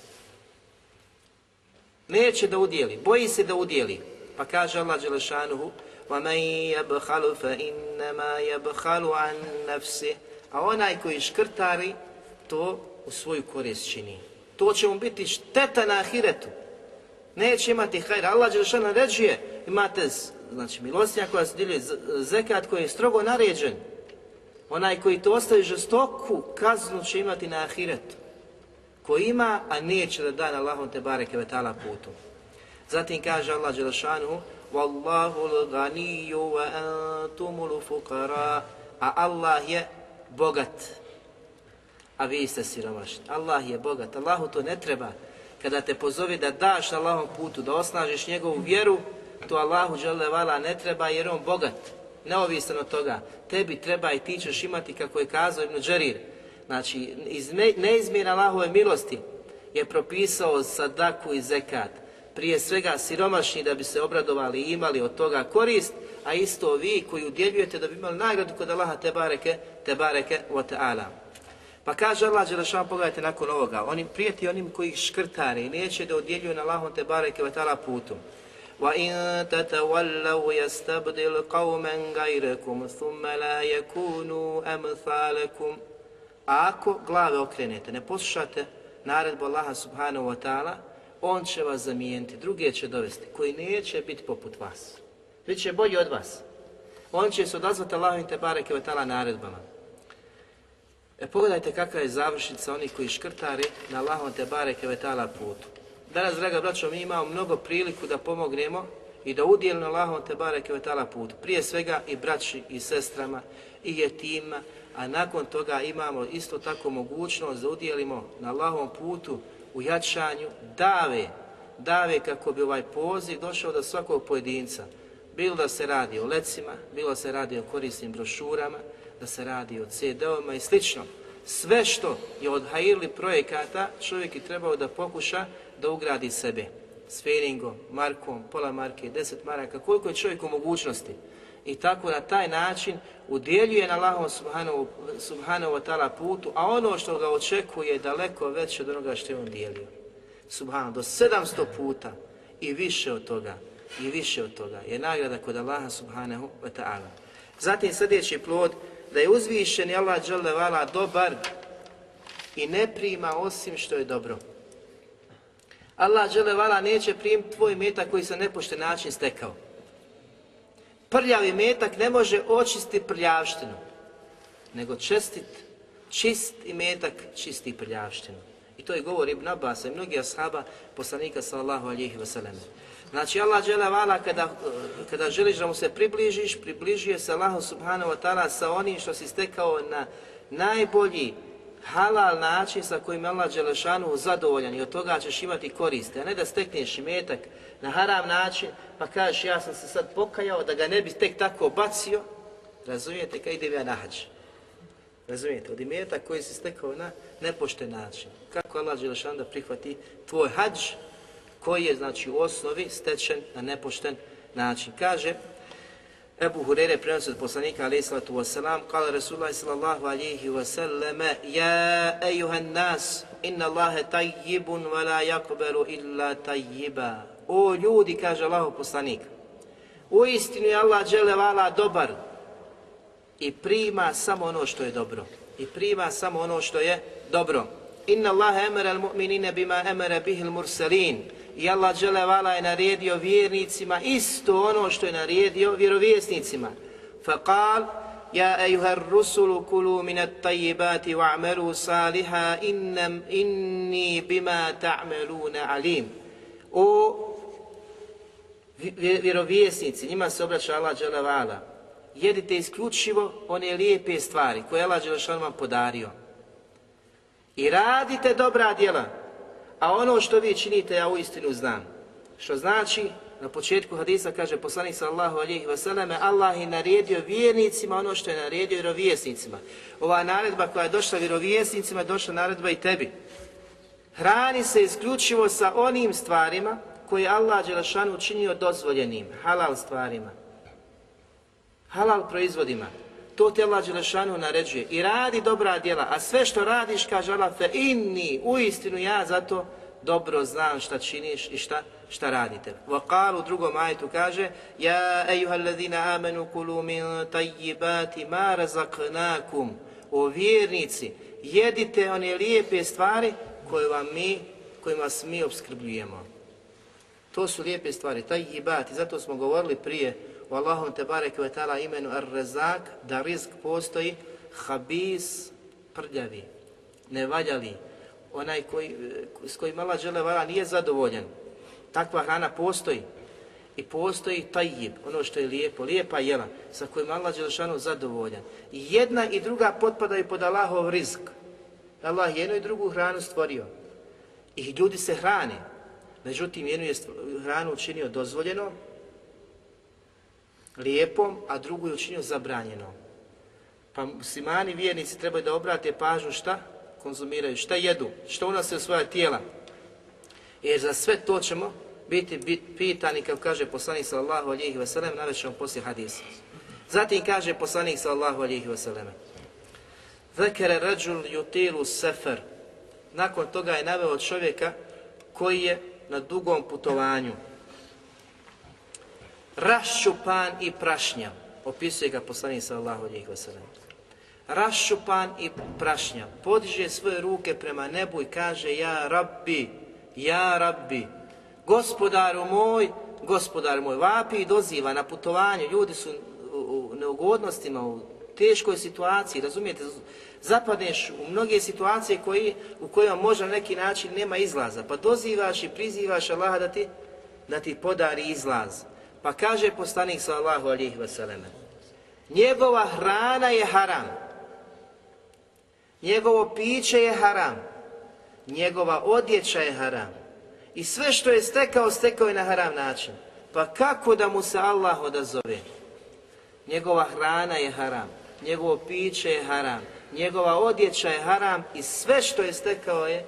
Neće da udjeli, boji se da udjeli. Pa kaže Allah Đelešanuhu وَمَنْ يَبْخَلُ فَإِنَّمَا يَبْخَلُ A onaj koji škrtari, to u svoju korist čini. To će mu biti šteta na ahiretu. Neće imati hajra. Allah Đelešanuhu naređuje imate znači, milostinja koja se djeluje zekat koji je strogo naređen. Onaj koji to ostavi žestoku kaznu će imati na ahiretu. Ko ima, a neće da da na Allahom te bareke vetala putu. Zatim kaže Allah Đelešanu Wallahu wa A Allah je bogat, a vi ste siromašni. Allah je bogat, Allahu to ne treba. Kada te pozovi da daš Allahom putu, da osnažiš njegovu vjeru, to Allahu vala ne treba jer on bogat, neovisno od toga. Tebi treba i ti ćeš imati kako je kazao Ibn Đerir. Znači, iz neizmjena Allahove milosti je propisao sadaku i zekat prije svega siromašni da bi se obradovali i imali od toga korist, a isto vi koji udjeljujete da bi imali nagradu kod Allaha te bareke, te bareke o ta'ala. Pa kaže Allah Đelešan, pogledajte nakon ovoga, oni prijeti onim koji ih škrtari i neće da udjeljuju na Allahom te bareke wa ta'ala putu. A ako glave okrenete, ne poslušate naredbu Allaha subhanahu wa ta'ala, on će vas zamijeniti, druge će dovesti, koji neće biti poput vas. Bit će bolji od vas. On će se odazvati Allahom te bareke kevetala naredbama. E pogledajte kakva je završnica onih koji škrtari na Allahom te bare kevetala putu. Danas, draga braćo, mi imamo mnogo priliku da pomognemo i da udijelimo Allahom te bareke kevetala putu. Prije svega i braći i sestrama i jetima, a nakon toga imamo isto tako mogućnost da udjelimo na Allahom putu u jačanju dave, dave kako bi ovaj poziv došao do svakog pojedinca, bilo da se radi o lecima, bilo da se radi o korisnim brošurama, da se radi o CD-ovima i slično. Sve što je od Haili projekata čovjek je trebao da pokuša da ugradi sebe. S Feringom, Markom, pola marke, deset maraka, koliko je čovjek u mogućnosti i tako na taj način udjeljuje na Allahom subhanahu, subhanahu wa ta'ala putu, a ono što ga očekuje je daleko veće od onoga što je on dijelio. Subhanahu, do 700 puta i više od toga, i više od toga je nagrada kod Allaha subhanahu wa ta'ala. Zatim sljedeći plod, da je uzvišeni Allah dželevala dobar i ne prima osim što je dobro. Allah dželevala neće primiti tvoj meta koji se nepošten način stekao. Prljavi metak ne može očistiti prljavštinu, nego čestit, čist i metak čisti prljavštinu. I to je govor Ibn Abbas i mnogi ashaba poslanika sallahu alihi vseleme. Znači Allah dželevala kada, kada želiš da mu se približiš, približuje se Allahu subhanahu wa ta'ala sa onim što si stekao na najbolji halal način sa kojim je Allah Đelešanu zadovoljan i od toga ćeš imati koriste, a ne da stekneš metak, na haram način, pa kažeš ja sam se sad pokajao da ga ne bi tek tako bacio, razumijete, kaj idem ja na hađ. Razumijete, od imeta koji si stekao na nepošten način. Kako Allah Đelešan da prihvati tvoj hađ koji je znači u osnovi stečen na nepošten način. Kaže, Ebu Hurere prenosi od poslanika alaihi sallatu wasalam, kala Rasulullah sallallahu wa Ja ejuhan nas, inna Allahe tajibun, wa la illa tayyiba. O ljudi, kaže Allaho poslanik, u istinu je Allah dobar i prima samo ono što je dobro. I prima samo ono što je dobro. Inna Allahe emere al mu'minine bima emere bihil mursalin. I Allah dželevala je naredio vjernicima isto ono što je naredio vjerovjesnicima. Faqal, ja ejuhar rusulu kulu minat tajibati amelu saliha innam inni bima ta'meluna alim. O vjerovjesnici, njima se obraća Allah dželevala, jedite isključivo one lijepe stvari koje je Allah Đelešan vam podario. I radite dobra djela, a ono što vi činite ja uistinu znam. Što znači, na početku hadisa kaže poslanik sallahu alihi vseleme, Allah je naredio vjernicima ono što je naredio vjerovjesnicima. Ova naredba koja je došla vjerovjesnicima, je došla naredba i tebi. Hrani se isključivo sa onim stvarima koji je Allah Đelešanu učinio dozvoljenim, halal stvarima, halal proizvodima, to te Allah Đelešanu naređuje i radi dobra djela, a sve što radiš, kaže Allah, fe inni, istinu ja zato dobro znam šta činiš i šta, šta radite. Vakal u drugom majtu kaže Ja ejuhalladina amenu kulu min tayyibati ma O vjernici, jedite one lijepe stvari koje vam mi, kojima vas mi obskrbljujemo. To su lijepe stvari, taj I zato smo govorili prije o Allahom te bareke ve ta'ala imenu ar rezak da rizk postoji habis prljavi, nevaljali, onaj koji, s kojim Allah žele vala nije zadovoljan. Takva hrana postoji. I postoji tajib, ono što je lijepo, lijepa jela, sa kojim Allah Đelešanu zadovoljan. I jedna i druga potpadaju pod Allahov rizk. Allah jednu i drugu hranu stvorio. I ljudi se hrane. Međutim, jednu je hranu učinio dozvoljeno, lijepom, a drugu je učinio zabranjeno. Pa muslimani, vjernici trebaju da obrate pažnju šta konzumiraju, šta jedu, što unose u svoja tijela. Jer za sve to ćemo biti pitani, kao kaže poslanik sallallahu alihi vselem, navest ćemo poslije hadisa. Zatim kaže poslanik sallallahu alihi vseleme, Zekere rađul jutilu sefer. Nakon toga je naveo čovjeka koji je na dugom putovanju. Raščupan i prašnja, opisuje ga poslanik sallahu alijih Raščupan i prašnja, podiže svoje ruke prema nebu i kaže Ja Rabbi, Ja Rabbi, gospodaru moj, gospodar moj, vapi i doziva na putovanju, ljudi su u neugodnostima, u teškoj situaciji, razumijete, zapadneš u mnoge situacije koji, u kojima možda na neki način nema izlaza, pa dozivaš i prizivaš Allaha da ti, podari izlaz. Pa kaže poslanik sallahu alihi vseleme, njegova hrana je haram, njegovo piće je haram, njegova odjeća je haram i sve što je stekao, stekao je na haram način. Pa kako da mu se Allah odazove? Njegova hrana je haram, njegovo piće je haram, njegova odjeća je haram i sve što je stekao je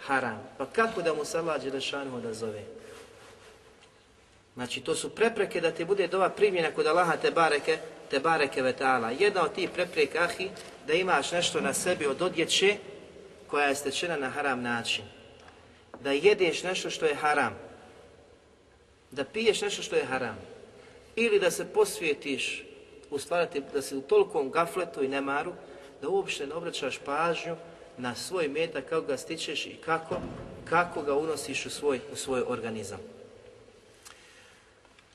haram. Pa kako da mu se Allah Đelešanu zove? Znači, to su prepreke da ti bude dova primjena kod Allaha te bareke, te bareke vetala. Jedna od tih prepreka, ahi, da imaš nešto na sebi od odjeće koja je stečena na haram način. Da jedeš nešto što je haram. Da piješ nešto što je haram. Ili da se posvijetiš, u da si u tolikom gafletu i nemaru, da uopšte ne obraćaš pažnju na svoj meta, kako ga stičeš i kako, kako ga unosiš u svoj, u svoj organizam.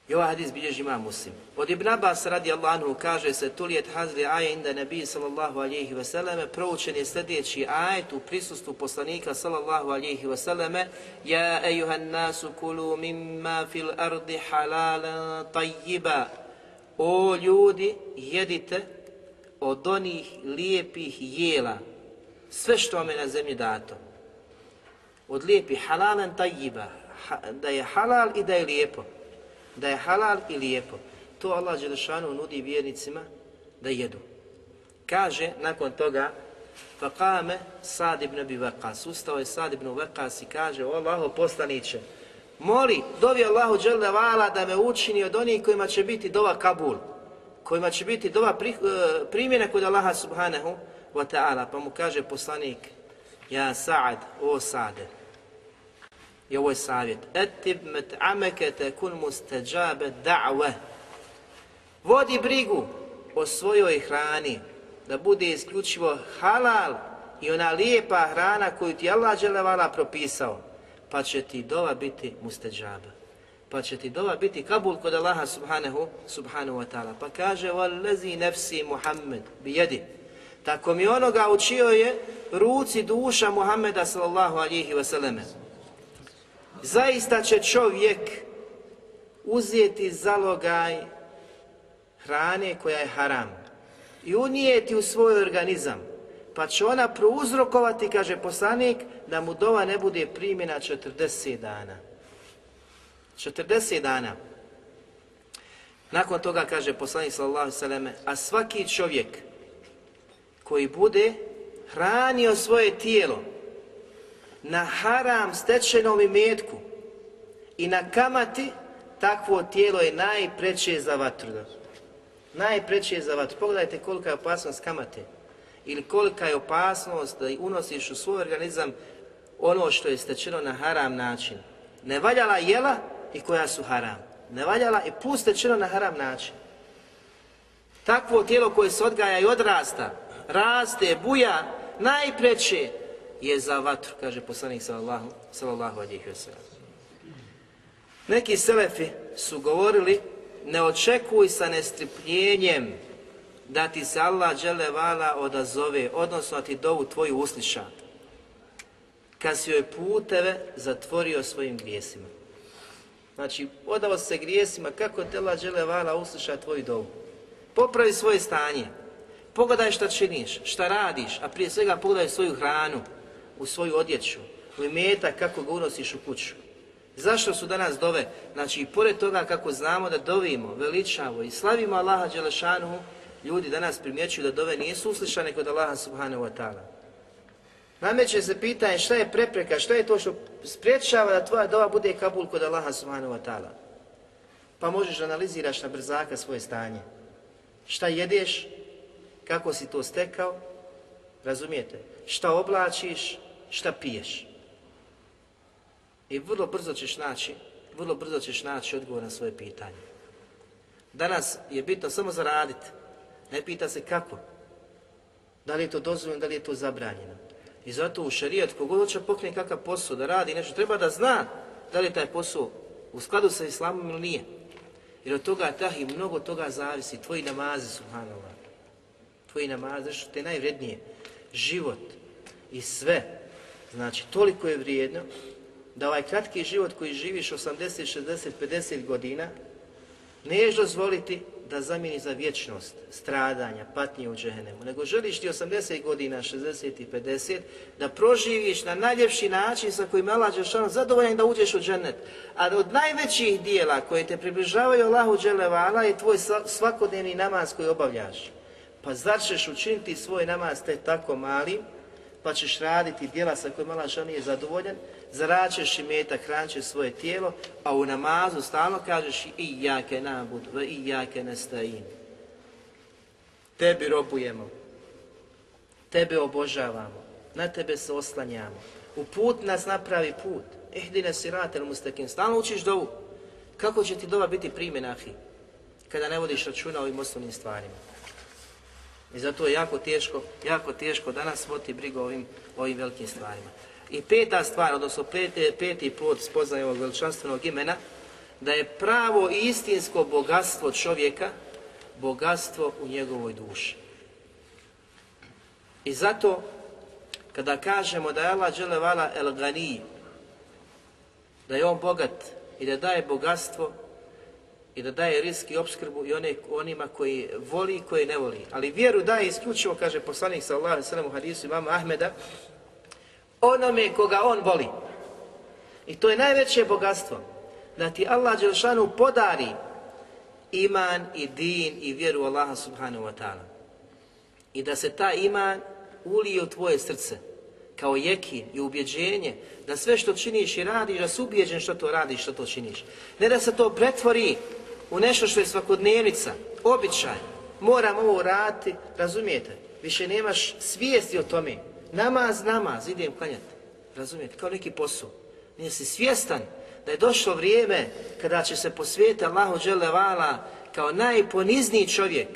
I ovaj hadis bilježi ima muslim. Od Ibn Abbas radi Allahu kaže se tulijet hazli aje inda nebi sallallahu alihi veseleme, proučen je sljedeći ajet u prisustvu poslanika sallallahu alihi veseleme, Ja ejuhan nasu kulu mimma fil ardi halala tajjiba. O ljudi, jedite od onih lijepih jela, sve što vam je na zemlji dato. Od lijepih halalan tajiba, da je halal i da je lijepo. Da je halal i lijepo. To Allah Đelšanu nudi vjernicima da jedu. Kaže nakon toga, faqame Sad ibn Abi Ustao je Sad ibn Vakas i kaže, o Allaho poslaniće, moli, dovi Allahu Đelevala da me učini od onih kojima će biti dova Kabul kojima će biti dova e, primjena kod Allaha subhanahu wa ta'ala. Pa mu kaže poslanik, ja Sa'ad, o Sa'ade, i ovo je savjet, etib kun muste mustajabe da'we. Vodi brigu o svojoj hrani, da bude isključivo halal i ona lijepa hrana koju ti Allah dželevala propisao, pa će ti dova biti mustajaba pa će ti dova biti kabul kod Allaha subhanahu, subhanahu wa ta'ala. Pa kaže, lezi nefsi Muhammed bijedi. Tako mi onoga učio je ruci duša Muhammeda sallallahu alihi wasallam. Zaista će čovjek uzeti zalogaj hrane koja je haram i unijeti u svoj organizam, pa će ona prouzrokovati, kaže poslanik, da mu dova ne bude primjena 40 dana. 40 dana. Nakon toga kaže poslanik sallallahu alejhi a svaki čovjek koji bude hranio svoje tijelo na haram stečenom imetku i na kamati, takvo tijelo je najpreće za vatru. Najpreće za vatru. Pogledajte kolika je opasnost kamate ili kolika je opasnost da unosiš u svoj organizam ono što je stečeno na haram način. Ne valjala jela i koja su haram. Ne valjala i puste pustečeno na haram način. Takvo tijelo koje se odgaja i odrasta, raste, buja, najpreće je za vatru, kaže poslanik sallallahu, sallallahu alihi Neki selefi su govorili, ne očekuj sa nestrpljenjem da ti se Allah vala odazove, odnosno da ti dovu tvoju usliša, kad si joj puteve zatvorio svojim grijesima. Znači, odao se grijesima, kako tela žele vala usluša tvoju dovu. Popravi svoje stanje. Pogledaj šta činiš, šta radiš, a prije svega pogledaj svoju hranu, u svoju odjeću, u imetak kako ga unosiš u kuću. Zašto su danas dove? Znači, i pored toga kako znamo da dovimo, veličavo i slavimo Allaha Đelešanu, ljudi danas primjećuju da dove nisu uslišane kod Allaha Subhanahu Wa Ta'ala. Nameće se pitanje šta je prepreka, šta je to što spriječava da tvoja doba bude kabul kod Allaha subhanahu wa ta'ala. Pa možeš analiziraš na brzaka svoje stanje. Šta jedeš, kako si to stekao, razumijete? Šta oblačiš, šta piješ. I vrlo brzo ćeš naći, vrlo brzo ćeš naći odgovor na svoje pitanje. Danas je bitno samo zaraditi. Ne pita se kako. Da li je to dozvoljeno, da li je to zabranjeno. I zato u šarijat kogod hoće pokrene kakav posao da radi nešto, treba da zna da li je taj posao u skladu sa islamom ili nije. Jer od toga i mnogo toga zavisi. Tvoji namazi, subhanallah. Tvoji namazi, što te najvrednije. Život i sve. Znači, toliko je vrijedno da ovaj kratki život koji živiš 80, 60, 50 godina, neš dozvoliti da zamijeni za vječnost stradanja, patnje u džehennemu, nego želiš ti 80 godina, 60 i 50, da proživiš na najljepši način sa kojim Allah Đelšanu zadovoljan da uđeš u džennet. A od najvećih dijela koje te približavaju Allahu Đelevala je tvoj svakodnevni namaz koji obavljaš. Pa zar ćeš učiniti svoj namaz te tako mali, pa ćeš raditi dijela sa kojima Allah nije je zadovoljan, zaračeš i metak, hranče svoje tijelo, a u namazu stalno kažeš i jake nabud, i jake nestajim. Tebi robujemo, tebe obožavamo, na tebe se oslanjamo. U put nas napravi put. Ehdine siratel mustakim. Stalno učiš dovu. Kako će ti doba biti primjena, ahi? Kada ne vodiš računa o ovim osnovnim stvarima. I zato je jako teško, jako teško danas voti brigu o ovim, ovim velikim stvarima. I peta stvar, odnosno peti, peti plod spoznaje ovog veličanstvenog imena, da je pravo i istinsko bogatstvo čovjeka, bogatstvo u njegovoj duši. I zato, kada kažemo da je Allah dželevala el ganiju da je on bogat i da daje bogatstvo i da daje riski i obskrbu i one, onima koji voli i koji ne voli. Ali vjeru daje isključivo, kaže poslanik sallallahu alejhi ve sellem u hadisu imama Ahmeda, onome koga on voli. I to je najveće bogatstvo. Da ti Allah Đelšanu podari iman i din i vjeru Allaha subhanahu wa ta'ala. I da se ta iman ulije u tvoje srce kao jeki i ubjeđenje da sve što činiš i radiš, da su ubjeđen što to radiš, što to činiš. Ne da se to pretvori u nešto što je svakodnevnica, običaj. Moram ovo raditi, razumijete? Više nemaš svijesti o tome. Namaz, namaz, idem klanjati. Razumijete? Kao neki posao. Nije si svjestan da je došlo vrijeme kada će se posvijeti Allahu Đelevala kao najponizniji čovjek,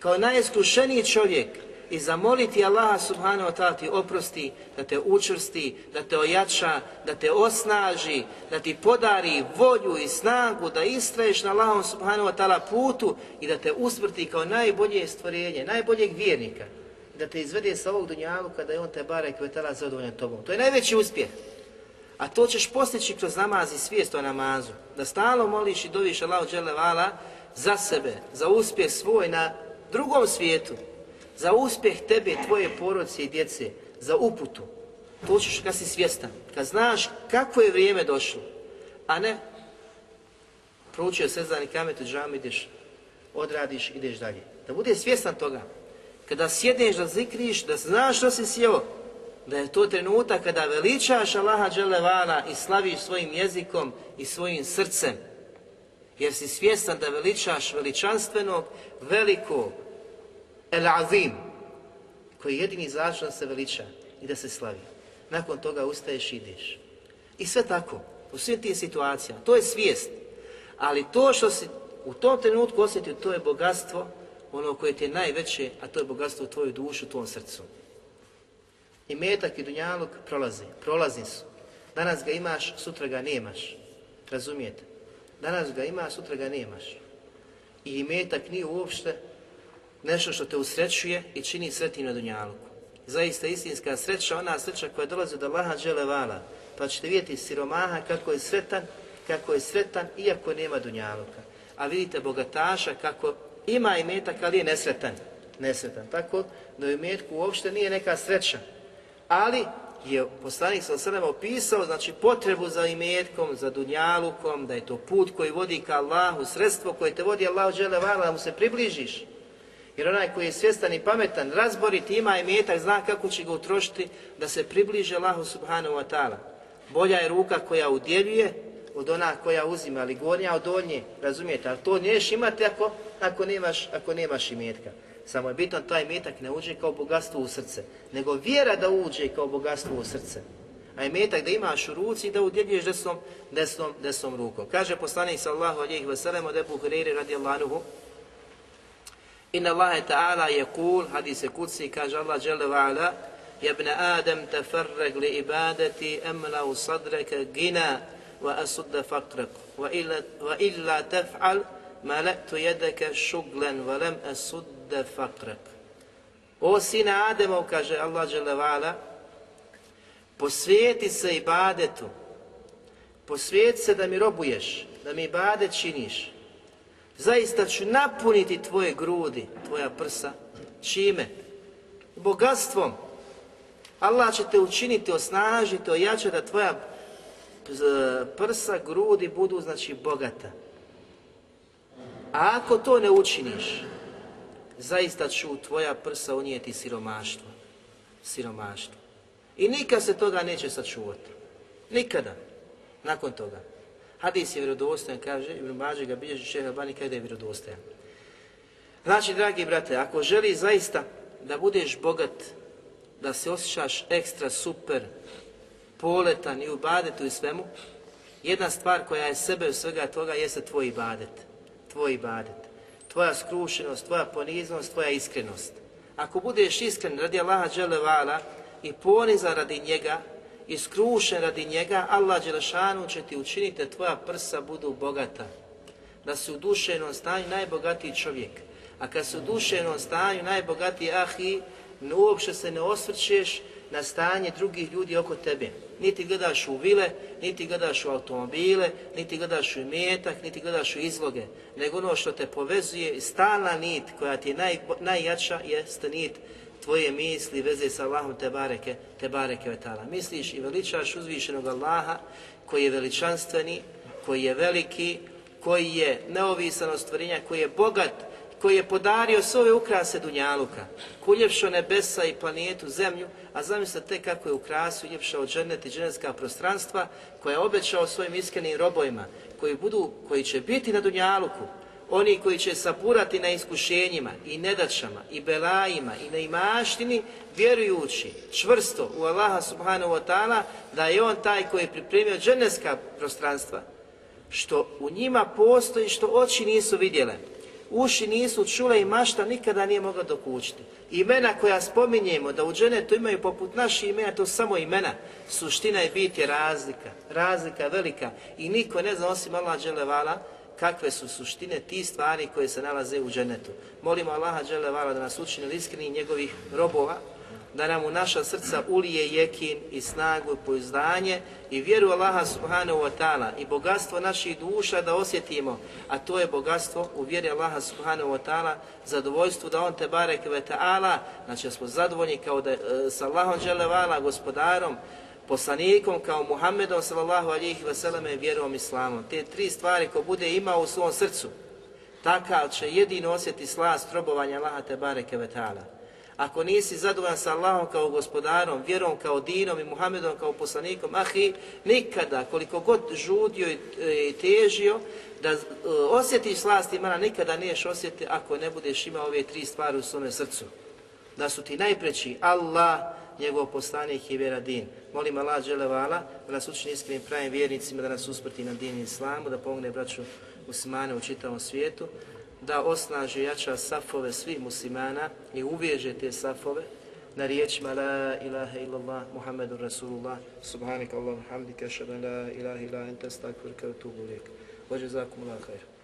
kao najiskušeniji čovjek i zamoliti Allaha subhanahu wa ta'ala ti oprosti, da te učvrsti, da te ojača, da te osnaži, da ti podari volju i snagu, da istraješ na Allahom subhanahu wa ta'ala putu i da te usmrti kao najbolje stvorenje, najboljeg vjernika da te izvede sa ovog dunjalu kada je on te bare kvetala zadovoljan tobom. To je najveći uspjeh. A to ćeš postići kroz namaz i svijest o namazu. Da stalno moliš i doviš Allah dželevala za sebe, za uspjeh svoj na drugom svijetu, za uspjeh tebe, tvoje porodice i djece, za uputu. To ćeš kad si svjestan, kad znaš kako je vrijeme došlo, a ne proučio sezani kamet u džamu ideš, odradiš, ideš dalje. Da bude svjestan toga, kada sjedneš da zikriš, da znaš što si sjeo, da je to trenutak kada veličaš Allaha Đelevana i slaviš svojim jezikom i svojim srcem. Jer si svjestan da veličaš veličanstvenog, velikog, el azim, koji je jedini izašao da se veliča i da se slavi. Nakon toga ustaješ i ideš. I sve tako, u svim tim situacijama. To je svijest. Ali to što si u tom trenutku osjetio, to je bogatstvo ono koje ti je najveće, a to je bogatstvo u tvoju dušu, tvom srcu. I metak i dunjalog prolazi, prolazni su. Danas ga imaš, sutra ga nemaš. Razumijete? Danas ga imaš, sutra ga nemaš. I metak nije uopšte nešto što te usrećuje i čini sretnim na dunjaluku. Zaista istinska sreća, ona sreća koja dolazi od Allaha dželevala, pa ćete vidjeti siromaha kako je sretan, kako je sretan iako nema dunjaluka. A vidite bogataša kako ima imetak, ali je nesretan. Nesretan. Tako da u imetku uopšte nije neka sreća. Ali je poslanik sa srnem opisao znači, potrebu za imetkom, za dunjalukom, da je to put koji vodi ka Allahu, sredstvo koje te vodi Allah žele vala, da mu se približiš. Jer onaj koji je svjestan i pametan, razborit, ima imetak, zna kako će ga utrošiti da se približe Allahu subhanahu wa ta'ala. Bolja je ruka koja udjeljuje od ona koja uzima, ali gornja od donje, razumijete, ali to niješ imati ako, ako, nemaš, ako nemaš imetka. Samo je bitno taj imetak ne uđe kao bogatstvo u srce, nego vjera da uđe kao bogatstvo u srce. A imetak da imaš u ruci i da udjeljuješ desnom, desnom, desnom rukom. Kaže poslanik sallahu alijih vasalem od Ebu radi Allahuhu, Inna Allahe ta'ala je kul, hadis je kuci, kaže Allah dželle va'ala Jebne Adem teferreg li ibadeti u sadreke gina وأصد فقرك illa taf'al تفعل ملأت shuglan wa lam asudda فقرك O sine Ademov, kaže Allah posvijeti se i badetu, posvijeti se da mi robuješ, da mi bade činiš. Zaista ću napuniti tvoje grudi, tvoja prsa. Čime? Bogatstvom. Allah će te učiniti, osnažiti, ojačati da tvoja prsa, grudi budu znači bogata. A ako to ne učiniš, zaista ću tvoja prsa unijeti siromaštvo. Siromaštvo. I nikad se toga neće sačuvati. Nikada. Nakon toga. Hadis je vjerodostojan, kaže, Ibn Mađe ga bilježi šeha je vjerodostojan. Znači, dragi brate, ako želiš zaista da budeš bogat, da se osjećaš ekstra super, poletan i u badetu i svemu, jedna stvar koja je sebe u svega toga jeste tvoj badet. Tvoj badet. Tvoja skrušenost, tvoja poniznost, tvoja iskrenost. Ako budeš iskren radi Allaha Đelevala i ponizan radi njega i skrušen radi njega, Allah Đelešanu će ti učiniti da tvoja prsa budu bogata. Da si u dušenom stanju najbogatiji čovjek. A kad si u dušenom stanju najbogatiji ahi, uopće se ne osvrćeš na stanje drugih ljudi oko tebe. Niti gledaš u vile, niti gledaš u automobile, niti gledaš u imetak, niti gledaš u izloge, nego ono što te povezuje stalna nit koja ti je naj, najjača jeste nit tvoje misli veze sa Allahom te bareke, te bareke vetala. Misliš i veličaš uzvišenog Allaha koji je veličanstveni, koji je veliki, koji je neovisan ostvarenja, koji je bogat koji je podario sve ove ukrase Dunjaluka, kuljevšo nebesa i planetu zemlju, a zamislite kako je ukrasu uljepšao džernet i dženetska prostranstva, koja je obećao svojim iskrenim robojima, koji, budu, koji će biti na Dunjaluku, oni koji će sapurati na iskušenjima i nedačama i belajima i neimaštini, vjerujući čvrsto u Allaha subhanahu wa ta'ala, da je on taj koji je pripremio dženevska prostranstva, što u njima postoji što oči nisu vidjele uši nisu čule i mašta nikada nije mogla dokućiti. Imena koja spominjemo da u dženetu imaju poput naših imena, to samo imena. Suština je bit je razlika, razlika velika i niko ne zna osim Allah dželevala kakve su suštine ti stvari koje se nalaze u dženetu. Molimo Allaha dželevala da nas učini iskreni njegovih robova, da nam u naša srca ulije jekin i snagu i poizdanje i vjeru Allaha subhanahu wa ta'ala i bogatstvo naših duša da osjetimo, a to je bogatstvo u vjeri Allaha subhanahu wa ta'ala, zadovoljstvu da on te barek ve ta'ala, znači smo zadovoljni kao da, e, sa Allahom želevala gospodarom, poslanikom kao Muhammedom sallallahu alihi vseleme i vjerom islamom. Te tri stvari ko bude imao u svom srcu, takav će jedino osjeti slast robovanja Allaha te bareke ve ta'ala. Ako nisi zadovoljan sa Allahom kao gospodarom, vjerom kao dinom i Muhammedom kao poslanikom, ahi, nikada, koliko god žudio i e, težio, da e, osjetiš slast imana, nikada niješ osjeti ako ne budeš imao ove tri stvari u svome srcu. Da su ti najpreći Allah, njegov poslanik i vjera din. Molim Allah dželevala da nas učini iskrenim pravim vjernicima, da nas usprti na din i islamu, da pomogne braću Usmane u čitavom svijetu, da osnaži jača safove svih muslimana i uvježe te safove na riječima La ilaha illallah Muhammedun Rasulullah Subhanika Allah, hamdika, šadan la ilaha illa ente, stakfirka, tubu lijek.